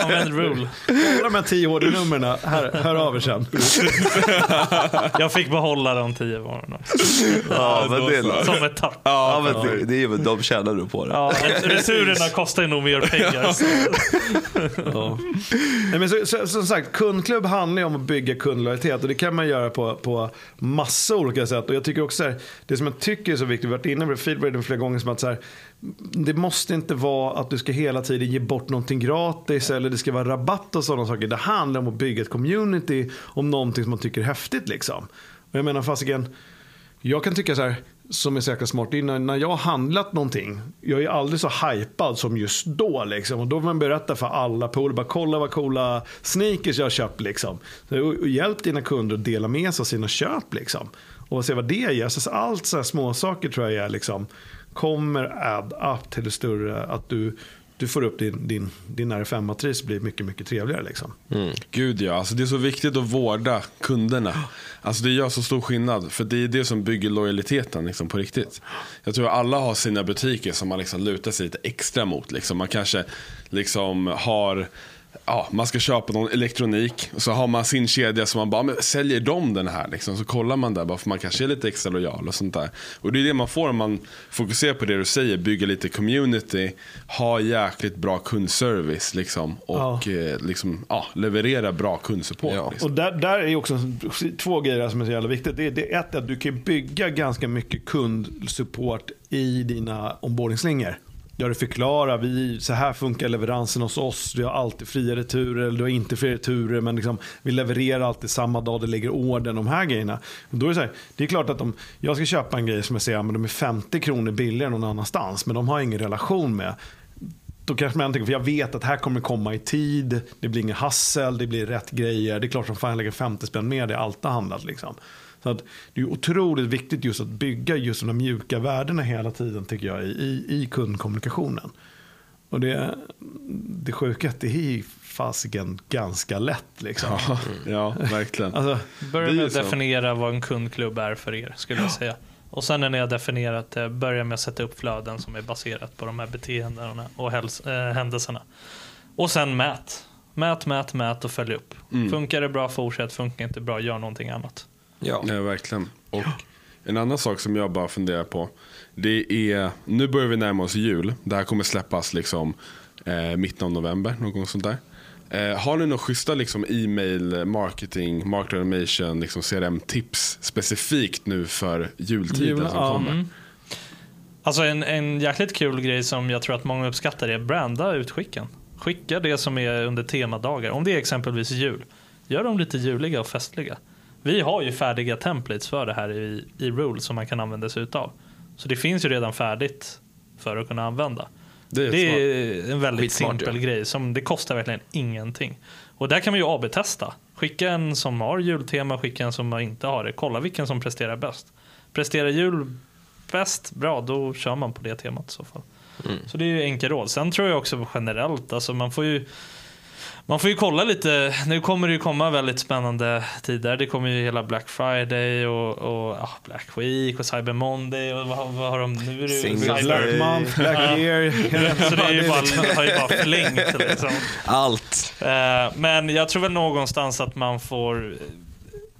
Använd rule. Alla de här tio HD-numren, hör, hör av er sen. Jag fick behålla de tio varorna. ja, men det är Som ett tack. Ja, men det, det är ju de tjänar du på det. Ja, returerna kostar ju nog mer pengar. Så. Ja. Nej, men så, så, som sagt, kundklubb handlar ju om att bygga kundlojalitet och det kan man göra på, på massa olika sätt. Och jag tycker också så här, det som jag tycker är så viktigt, vi har varit inne på det flera gånger, som att så här, det måste inte vara att du ska hela tiden ge bort någonting gratis eller det ska vara rabatt och sådana saker. Det handlar om att bygga ett community om någonting som man tycker är häftigt liksom. Och jag menar fasiken, jag kan tycka så här, som är så jäkla smart, innan, när jag har handlat någonting, jag är aldrig så hypad som just då. Liksom. Och då vill man berätta för alla polare, bara kolla vad coola sneakers jag har köpt. Liksom. Så, och, och hjälp dina kunder att dela med sig av sina köp. Liksom. Och se vad det ger. Så, allt så här små saker tror jag är, liksom, kommer add up till det större, att du, du får upp din, din, din RFM-matris blir mycket, mycket trevligare. Liksom. Mm. Gud ja, alltså det är så viktigt att vårda kunderna. Alltså det gör så stor skillnad, för det är det som bygger lojaliteten liksom, på riktigt. Jag tror alla har sina butiker som man liksom lutar sig lite extra mot. Liksom. Man kanske liksom har Ja, man ska köpa någon elektronik och så har man sin kedja som man bara, men säljer de den här? Liksom. Så kollar man där bara för man kanske är lite extra lojal och sånt där. Och det är det man får om man fokuserar på det du säger, bygga lite community, ha jäkligt bra kundservice liksom, och eh, liksom, ja, leverera bra kundsupport. Ja. Liksom. Och där, där är också två grejer som är så jävla viktigt. Det är, det är ett, att du kan bygga ganska mycket kundsupport i dina onboardingslingor. Ja, du förklarar, vi, så här funkar leveransen hos oss. Vi har alltid fria returer, eller du har inte fria returer. Men liksom, vi levererar alltid samma dag det lägger ordern, de här grejerna. Och då är det, så här, det är klart att om jag ska köpa en grej som jag säger, men de är 50 kronor billigare någon annanstans. Men de har ingen relation med. Då kanske man tänker, för jag vet att här kommer komma i tid, det blir ingen hassel, det blir rätt grejer. Det är klart som fan jag lägger 50 spänn mer, det är alltid handlat liksom. Så att det är otroligt viktigt just att bygga just de mjuka värdena hela tiden tycker jag i, i, kundkommunikationen. Och det, det sjuka är att det är fasiken ganska lätt liksom. Ja, ja, verkligen. Alltså, Börja Det med att definiera vad en kundklubb är för er, skulle jag säga. Och sen när ni har definierat det, börja med att sätta upp flöden som är baserat på de här beteendena och häls- äh, händelserna. Och sen mät. Mät, mät, mät och följ upp. Mm. Funkar det bra, fortsätt. Funkar inte bra, gör någonting annat. Ja. Ja, verkligen. Och en annan sak som jag bara funderar på. Det är, nu börjar vi närma oss jul. Det här kommer släppas liksom eh, mitten av november, någon gång sånt där. Eh, har ni några schyssta liksom, e-mail, marketing, market automation, liksom CRM-tips specifikt nu för jultiden Jul, som ja, kommer? Mm. Alltså en, en jäkligt kul grej som jag tror att många uppskattar är branda utskicken. Skicka det som är under temadagar. Om det är exempelvis jul, gör dem lite juliga och festliga. Vi har ju färdiga templates för det här i, i Rule som man kan använda sig utav. Så det finns ju redan färdigt för att kunna använda. Det är, Det är en väldigt Skitsmart, simpel grej. Som det kostar verkligen ingenting. Och där kan man ju AB-testa. Skicka en som har jultema, skicka en som inte har det. Kolla vilken som presterar bäst. Presterar jul bäst, bra, då kör man på det temat i så fall. Så det är ju enkel råd. Sen tror jag också generellt, alltså man får ju man får ju kolla lite. Nu kommer det ju komma väldigt spännande tider. Det kommer ju hela Black Friday och, och ja, Black Week och Cyber Monday och vad, vad har de nu? Cyber- Black month, black Ja. year. så det är ju bara, har ju bara flängt liksom. Allt. Eh, Men jag tror väl någonstans att man får eh,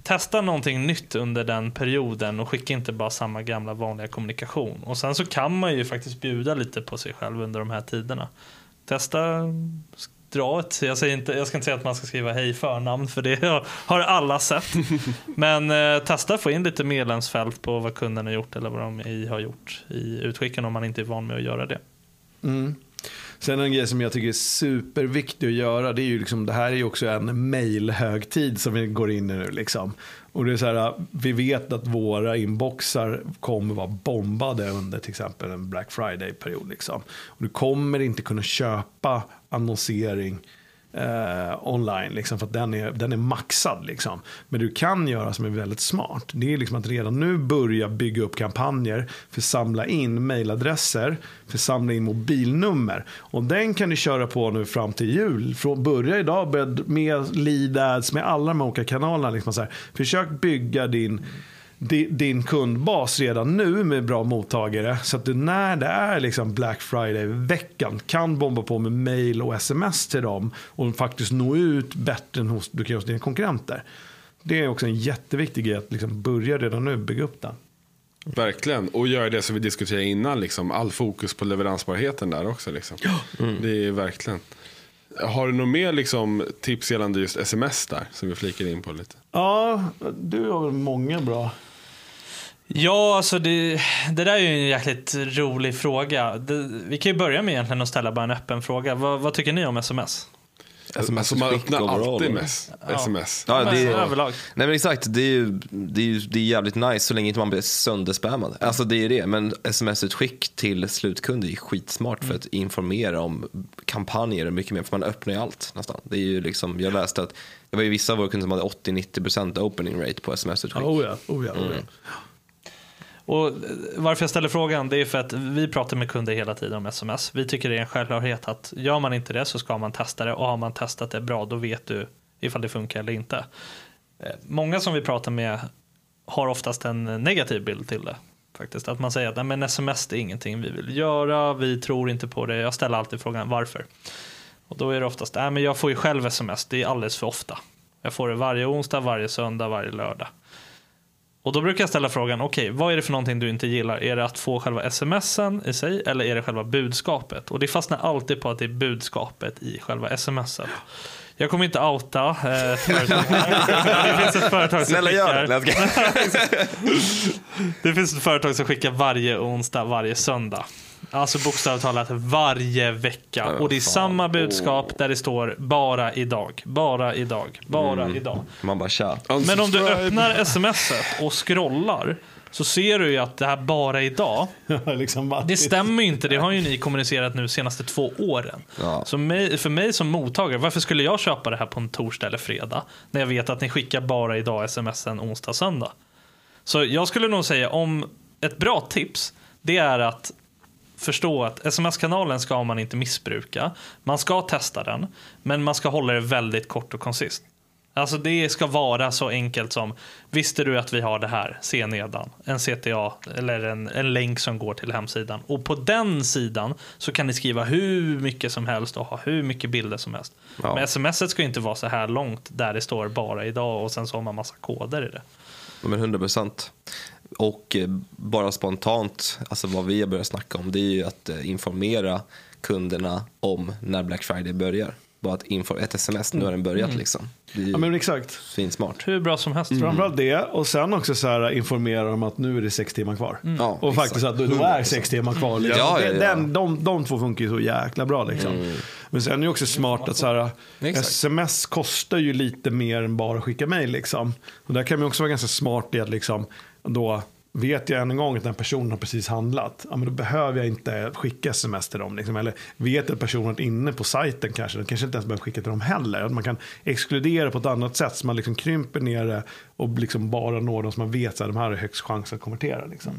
testa någonting nytt under den perioden och skicka inte bara samma gamla vanliga kommunikation. Och sen så kan man ju faktiskt bjuda lite på sig själv under de här tiderna. Testa dra ett, jag, säger inte, jag ska inte säga att man ska skriva hej förnamn för det har- alla sett. Men eh, testa få in lite medlemsfält på vad kunden har gjort eller vad de i har gjort i utskicken om man inte är van med att göra det. Mm. Sen en grej som jag tycker är superviktig att göra, det är ju liksom, det här är ju också en mailhögtid som vi går in i nu. Liksom. Och det är så här, vi vet att våra inboxar kommer vara bombade under till exempel en Black Friday-period. Liksom. Och du kommer inte kunna köpa annonsering eh, online, liksom, för att den är, den är maxad. Liksom. Men du kan göra som är väldigt smart, det är liksom att redan nu börja bygga upp kampanjer för att samla in mejladresser, för att samla in mobilnummer. Och den kan du köra på nu fram till jul. Från börja idag med lead ads, med alla de här olika kanalerna. Liksom så här. Försök bygga din din kundbas redan nu med bra mottagare. Så att du när det är liksom Black Friday-veckan kan bomba på med mail och sms till dem och faktiskt nå ut bättre än hos, du kan hos dina konkurrenter. Det är också en jätteviktig grej att liksom börja redan nu bygga upp den. Verkligen. Och göra det som vi diskuterade innan. Liksom. All fokus på leveransbarheten där också. Liksom. Det är verkligen. Har du något mer liksom, tips gällande just sms där? Som vi flikar in på lite. Ja, du har väl många bra. Ja, alltså det, det där är ju en jäkligt rolig fråga. Det, vi kan ju börja med egentligen att ställa bara en öppen fråga. Vad, vad tycker ni om sms? SMS Alltså, man skick öppnar alltid mess, sms. Ja, det är, överlag. nej men exakt, det är ju det är, ju- det är jävligt nice så länge inte man blir sönderspammad. Alltså det är det, men sms-utskick till slutkunder är skitsmart för att informera om kampanjer och mycket mer, för man öppnar ju allt nästan. Det är ju liksom, jag läste att det var ju vissa av våra kunder som hade 80-90% opening rate på sms-utskick. Oh ja, oh ja, oh ja. Och varför jag ställer frågan det är för att vi pratar med kunder hela tiden om sms. Vi tycker det är en självklarhet att gör man inte det så ska man testa det och har man testat det bra då vet du ifall det funkar eller inte. Eh, många som vi pratar med har oftast en negativ bild till det. Faktiskt. Att man säger att Nej, men sms är ingenting vi vill göra, vi tror inte på det. Jag ställer alltid frågan varför. Och då är det oftast, Nej, men jag får ju själv sms, det är alldeles för ofta. Jag får det varje onsdag, varje söndag, varje lördag. Och då brukar jag ställa frågan, okej, vad är det för någonting du inte gillar? Är det att få själva smsen i sig eller är det själva budskapet? Och det fastnar alltid på att det är budskapet i själva smset. Jag kommer inte outa eh, företaget. Det finns ett företag som Snälla gör det. det finns ett företag som skickar varje onsdag, varje söndag. Alltså bokstavligt talat varje vecka. Och det är fan. samma budskap där det står bara idag, bara idag, bara idag. Man bara tja. Men om du öppnar smset och scrollar så ser du ju att det här bara idag, liksom det stämmer ju inte. Det har ju ni kommunicerat nu de senaste två åren. Ja. Så mig, för mig som mottagare, varför skulle jag köpa det här på en torsdag eller fredag? När jag vet att ni skickar bara idag smsen onsdag, söndag. Så jag skulle nog säga om ett bra tips, det är att förstå att sms-kanalen ska man inte missbruka. Man ska testa den, men man ska hålla det väldigt kort och koncist. Alltså det ska vara så enkelt som Visste du att vi har det här? Se nedan. En CTA eller en, en länk som går till hemsidan. Och på den sidan så kan ni skriva hur mycket som helst och ha hur mycket bilder som helst. Ja. Men smset ska inte vara så här långt där det står bara idag och sen så har man massa koder i det. Ja, Men 100 procent. Och eh, bara spontant, alltså vad vi har börjat snacka om, det är ju att eh, informera kunderna om när Black Friday börjar. Bara att info, ett sms, nu har den börjat liksom. Är ju Ja, men exakt. svinsmart. Hur bra som helst. Framförallt det och sen också så här, informera om att nu är det sex timmar kvar. Ja, Och faktiskt att det då är sex timmar kvar. Liksom. Ja, ja, ja. Den, de, de två funkar ju så jäkla bra. Liksom. Men sen är det också smart att så här, Exakt. sms kostar ju lite mer än bara att skicka mejl. Liksom. Och där kan man också vara ganska smart i att liksom, då vet jag än en gång att den personen har precis handlat, ja, men då behöver jag inte skicka sms till dem. Liksom. Eller vet att personen är inne på sajten kanske, då kanske inte ens behöver skicka till dem heller. Att man kan exkludera på ett annat sätt så man liksom krymper ner det och liksom bara når de som man vet att de här har högst chans att konvertera. Liksom.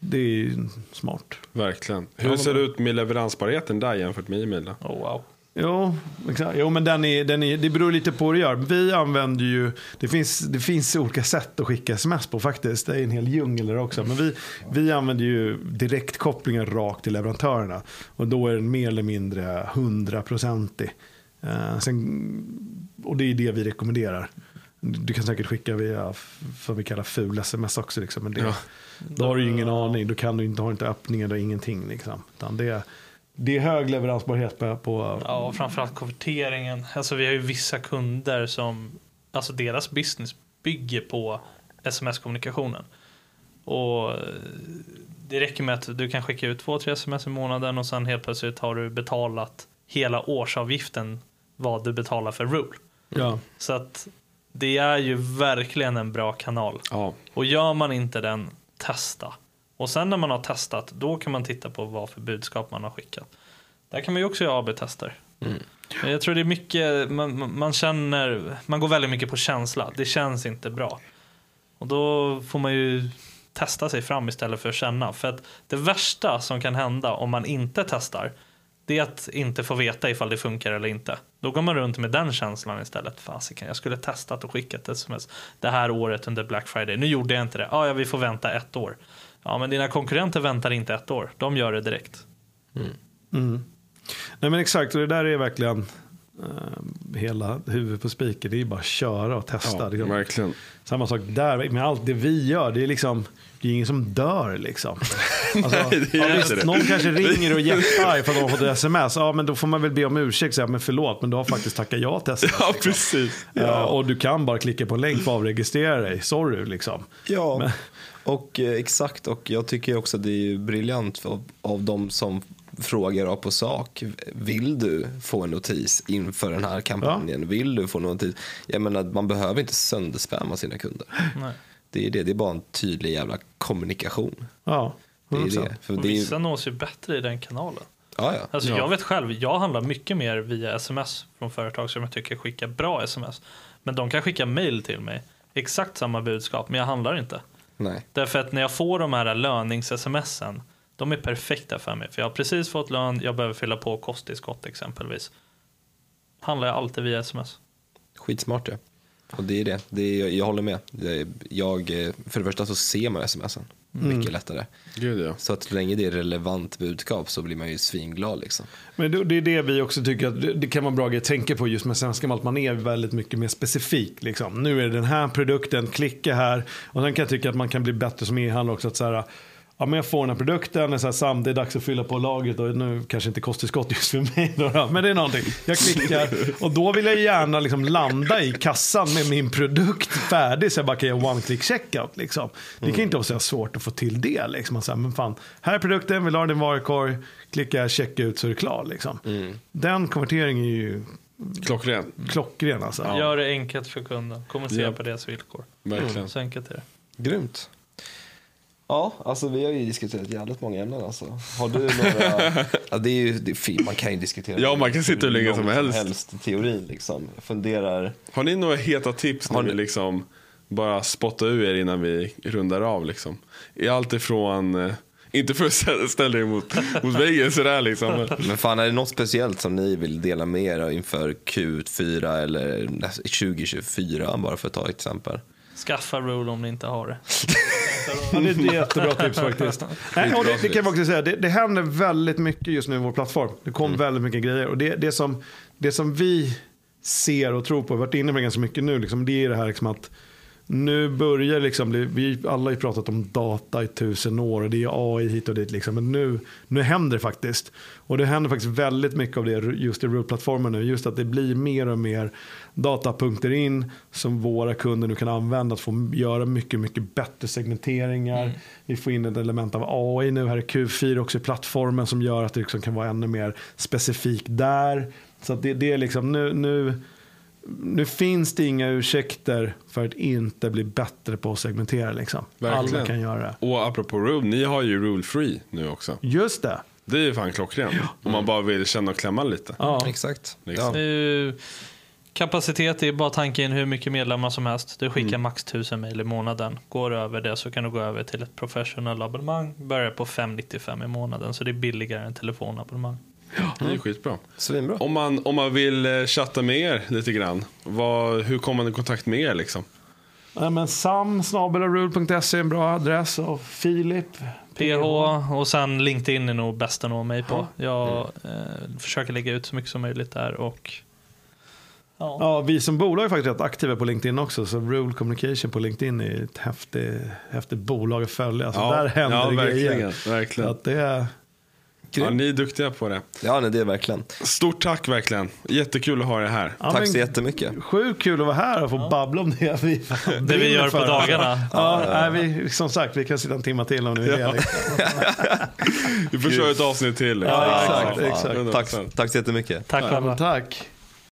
Det är ju smart. Verkligen. Hur ser det ut med leveransbarheten där jämfört med e-mail? då? Oh, wow. Jo, exakt. jo men den är, den är, det beror lite på hur du gör. Vi använder ju, det finns, det finns olika sätt att skicka sms på faktiskt. Det är en hel djungel där också. Men vi, vi använder ju direktkopplingar rakt till leverantörerna. Och då är den mer eller mindre hundraprocentig. Uh, och det är det vi rekommenderar. Du kan säkert skicka via vad vi kallar ful sms också. Liksom. Men det, Ja. Då har du ju ingen aning. Då kan du inte, har inte öppningen, du har ingenting. Liksom. Utan det, det är hög leveransbarhet på, på Ja, och framförallt konverteringen. Alltså vi har ju vissa kunder som, alltså deras business bygger på sms-kommunikationen. Och eh, det räcker med att du kan skicka ut två, tre sms i månaden och sen helt plötsligt har du betalat hela årsavgiften vad du betalar för rule. Ja. Så att det är ju verkligen en bra kanal. Ja. Och gör man inte den, testa. Och sen när man har testat, då kan man titta på vad för budskap man har skickat. Där kan man ju också göra AB-tester. Men jag tror det är mycket, man, man- man känner, man går väldigt mycket på känsla. Det känns inte bra. Och då får man ju testa sig fram istället för att känna. För att det värsta som kan hända om man inte testar, det är att inte få veta ifall det funkar eller inte. Då går man runt med den känslan istället. Fasiken, jag skulle testat och skickat ett sms det här året under Black Friday. Nu gjorde jag inte det. Ah, ja, vi får vänta ett år. Ja, men dina konkurrenter väntar inte ett år. De gör det direkt. Nej men exakt, och det där är verkligen eh, hela huvudet på spiken. Det är bara att köra och testa. Ja, liksom. verkligen. Samma sak där med allt det vi gör. Det är liksom det är ingen som dör liksom. Alltså, Nej, det är ja, inte visst, någon kanske ringer och jättearg för att de har fått ett sms. Ja, men då får man väl be om ursäkt. Så här, men förlåt, men du har faktiskt tackat ja till sms. Ja, precis. Ja. och du kan bara klicka på en länk för att avregistrera dig. Sorry liksom. Ja, och eh, exakt. Och jag tycker också att det är briljant av, av de som frågar rakt på sak. Vill du få en notis inför den här kampanjen? Vill du få en notis? Jag menar, man behöver inte sönderspamma sina kunder. Nej. Det är det, det är bara en tydlig jävla kommunikation. Ja, Det är 100%. det. För Och det är, vissa nås ju bättre i den kanalen. ja, ja. Alltså Ja. Jag vet själv, jag handlar mycket mer via sms från företag som jag tycker skickar bra sms. Men de kan skicka mail till mig, exakt samma budskap, men jag handlar inte. Nej. Därför att när jag får de här lönings-smsen, de är perfekta för mig. För jag har precis fått lön, jag behöver fylla på kosttillskott exempelvis. Handlar jag alltid via sms. Skitsmart ja. Och det är det. det är, jag håller med. Jag, eh, för det första så ser man smsen mycket lättare. Gud ja. Så att så länge det är relevant budskap så blir man ju svinglad liksom. Men det, det är det vi också tycker att det, det kan vara bra att tänka på just med svenska malt. Man är väldigt mycket mer specifik. Liksom. Nu är det den här produkten, klicka här. Och sen kan jag tycka att man kan bli bättre som e-handlare också. Att så här, ja, men jag får den här produkten, det är så här, Sam, det är dags att fylla på lagret. Och nu kanske inte kosttillskott just för mig. Då, men det är någonting. Jag klickar och då vill jag gärna liksom landa i kassan med min produkt färdig. Så jag bara kan göra one click checkout. Liksom. Det kan inte vara så svårt att få till det. Liksom. Att säga, men fan, här är produkten, vill ha den i varukorg. Klicka checka ut så är det klar. Liksom. Den konverteringen är ju Klockren. klockren. Alltså. Gör det enkelt för kunden, kommunicera Ja. på deras villkor. Verkligen. Så enkelt är det. Grymt. Ja, alltså vi har ju diskuterat jävligt många ämnen alltså. Har du några... ja, det är ju, det är fint. Man kan ju diskutera. Ja, man kan sitta hur länge som helst. helst teorin liksom. Funderar. Har ni några heta tips Har när vi ni- liksom bara spottar ur er innan vi rundar av liksom? I allt ifrån, eh, inte för att stä- ställa er mot, mot väggen sådär liksom. men- fan, är det något speciellt som ni vill dela med er av inför Q4 eller näst- 2024 bara för att ta ett exempel? Skaffa Rule om ni inte har det. Ja, det är ett jättebra tips faktiskt. Nej, och det, det kan jag också säga, det, det händer väldigt mycket just nu i vår plattform. Det kom väldigt mycket grejer. Och det, det, som, det som vi ser och tror på, vi har varit inne på det ganska mycket nu, liksom, det är det här liksom att nu börjar liksom bli, vi alla har ju pratat om data i tusen år och det är AI hit och dit. Liksom, men nu, nu händer det faktiskt. Och det händer faktiskt väldigt mycket av det just i Root-plattformen nu. Just att det blir mer och mer datapunkter in som våra kunder nu kan använda att få göra mycket, mycket bättre segmenteringar. Vi får in ett element av AI nu här i Q4 också i plattformen som gör att det liksom kan vara ännu mer specifikt där. Så det, det är liksom nu, nu, nu finns det inga ursäkter för att inte bli bättre på att segmentera. Liksom. Alla kan göra det. Och apropå rule, ni har ju rule free nu också. Just det. Det är ju fan klockrent. Om man bara vill känna och klämma lite. Ja. Exakt. Liksom. Ju, kapacitet är bara tanken hur mycket medlemmar som helst. Du skickar max 1000 mejl i månaden. Går du över det så kan du gå över till ett professional abonnemang. Börjar på 595 i månaden så det är billigare än telefonabonnemang. Det är skitbra. Svinbra. Om man, om man vill eh, chatta med er lite grann, vad, hur kommer man i kontakt med er liksom? Ja, men sam är en bra adress och Filip. PH och sen LinkedIn är nog bäst att nå mig på. Jag eh, försöker lägga ut så mycket som möjligt där och ja. Ja, vi som bolag är faktiskt rätt aktiva på LinkedIn också. Så Rule Communication på LinkedIn är ett häftigt, häftigt bolag att följa. Så där händer ja, det verkligen. grejer. Så verkligen. att det är... Ja, ni är duktiga på det. Ja, nej, det är verkligen. Stort tack verkligen. Jättekul att ha er här. Ja, Tack men så jättemycket. Sjukt kul att vara här och få babbla om det vi, Det vi gör på för. dagarna. Ja, nej, vi, som sagt, vi kan sitta en timme till om ni vill. Ja. Vi får köra ett avsnitt till. Ja, exakt, Ja, exakt. 100%. Tack, tack så jättemycket. Tack Ja, tack.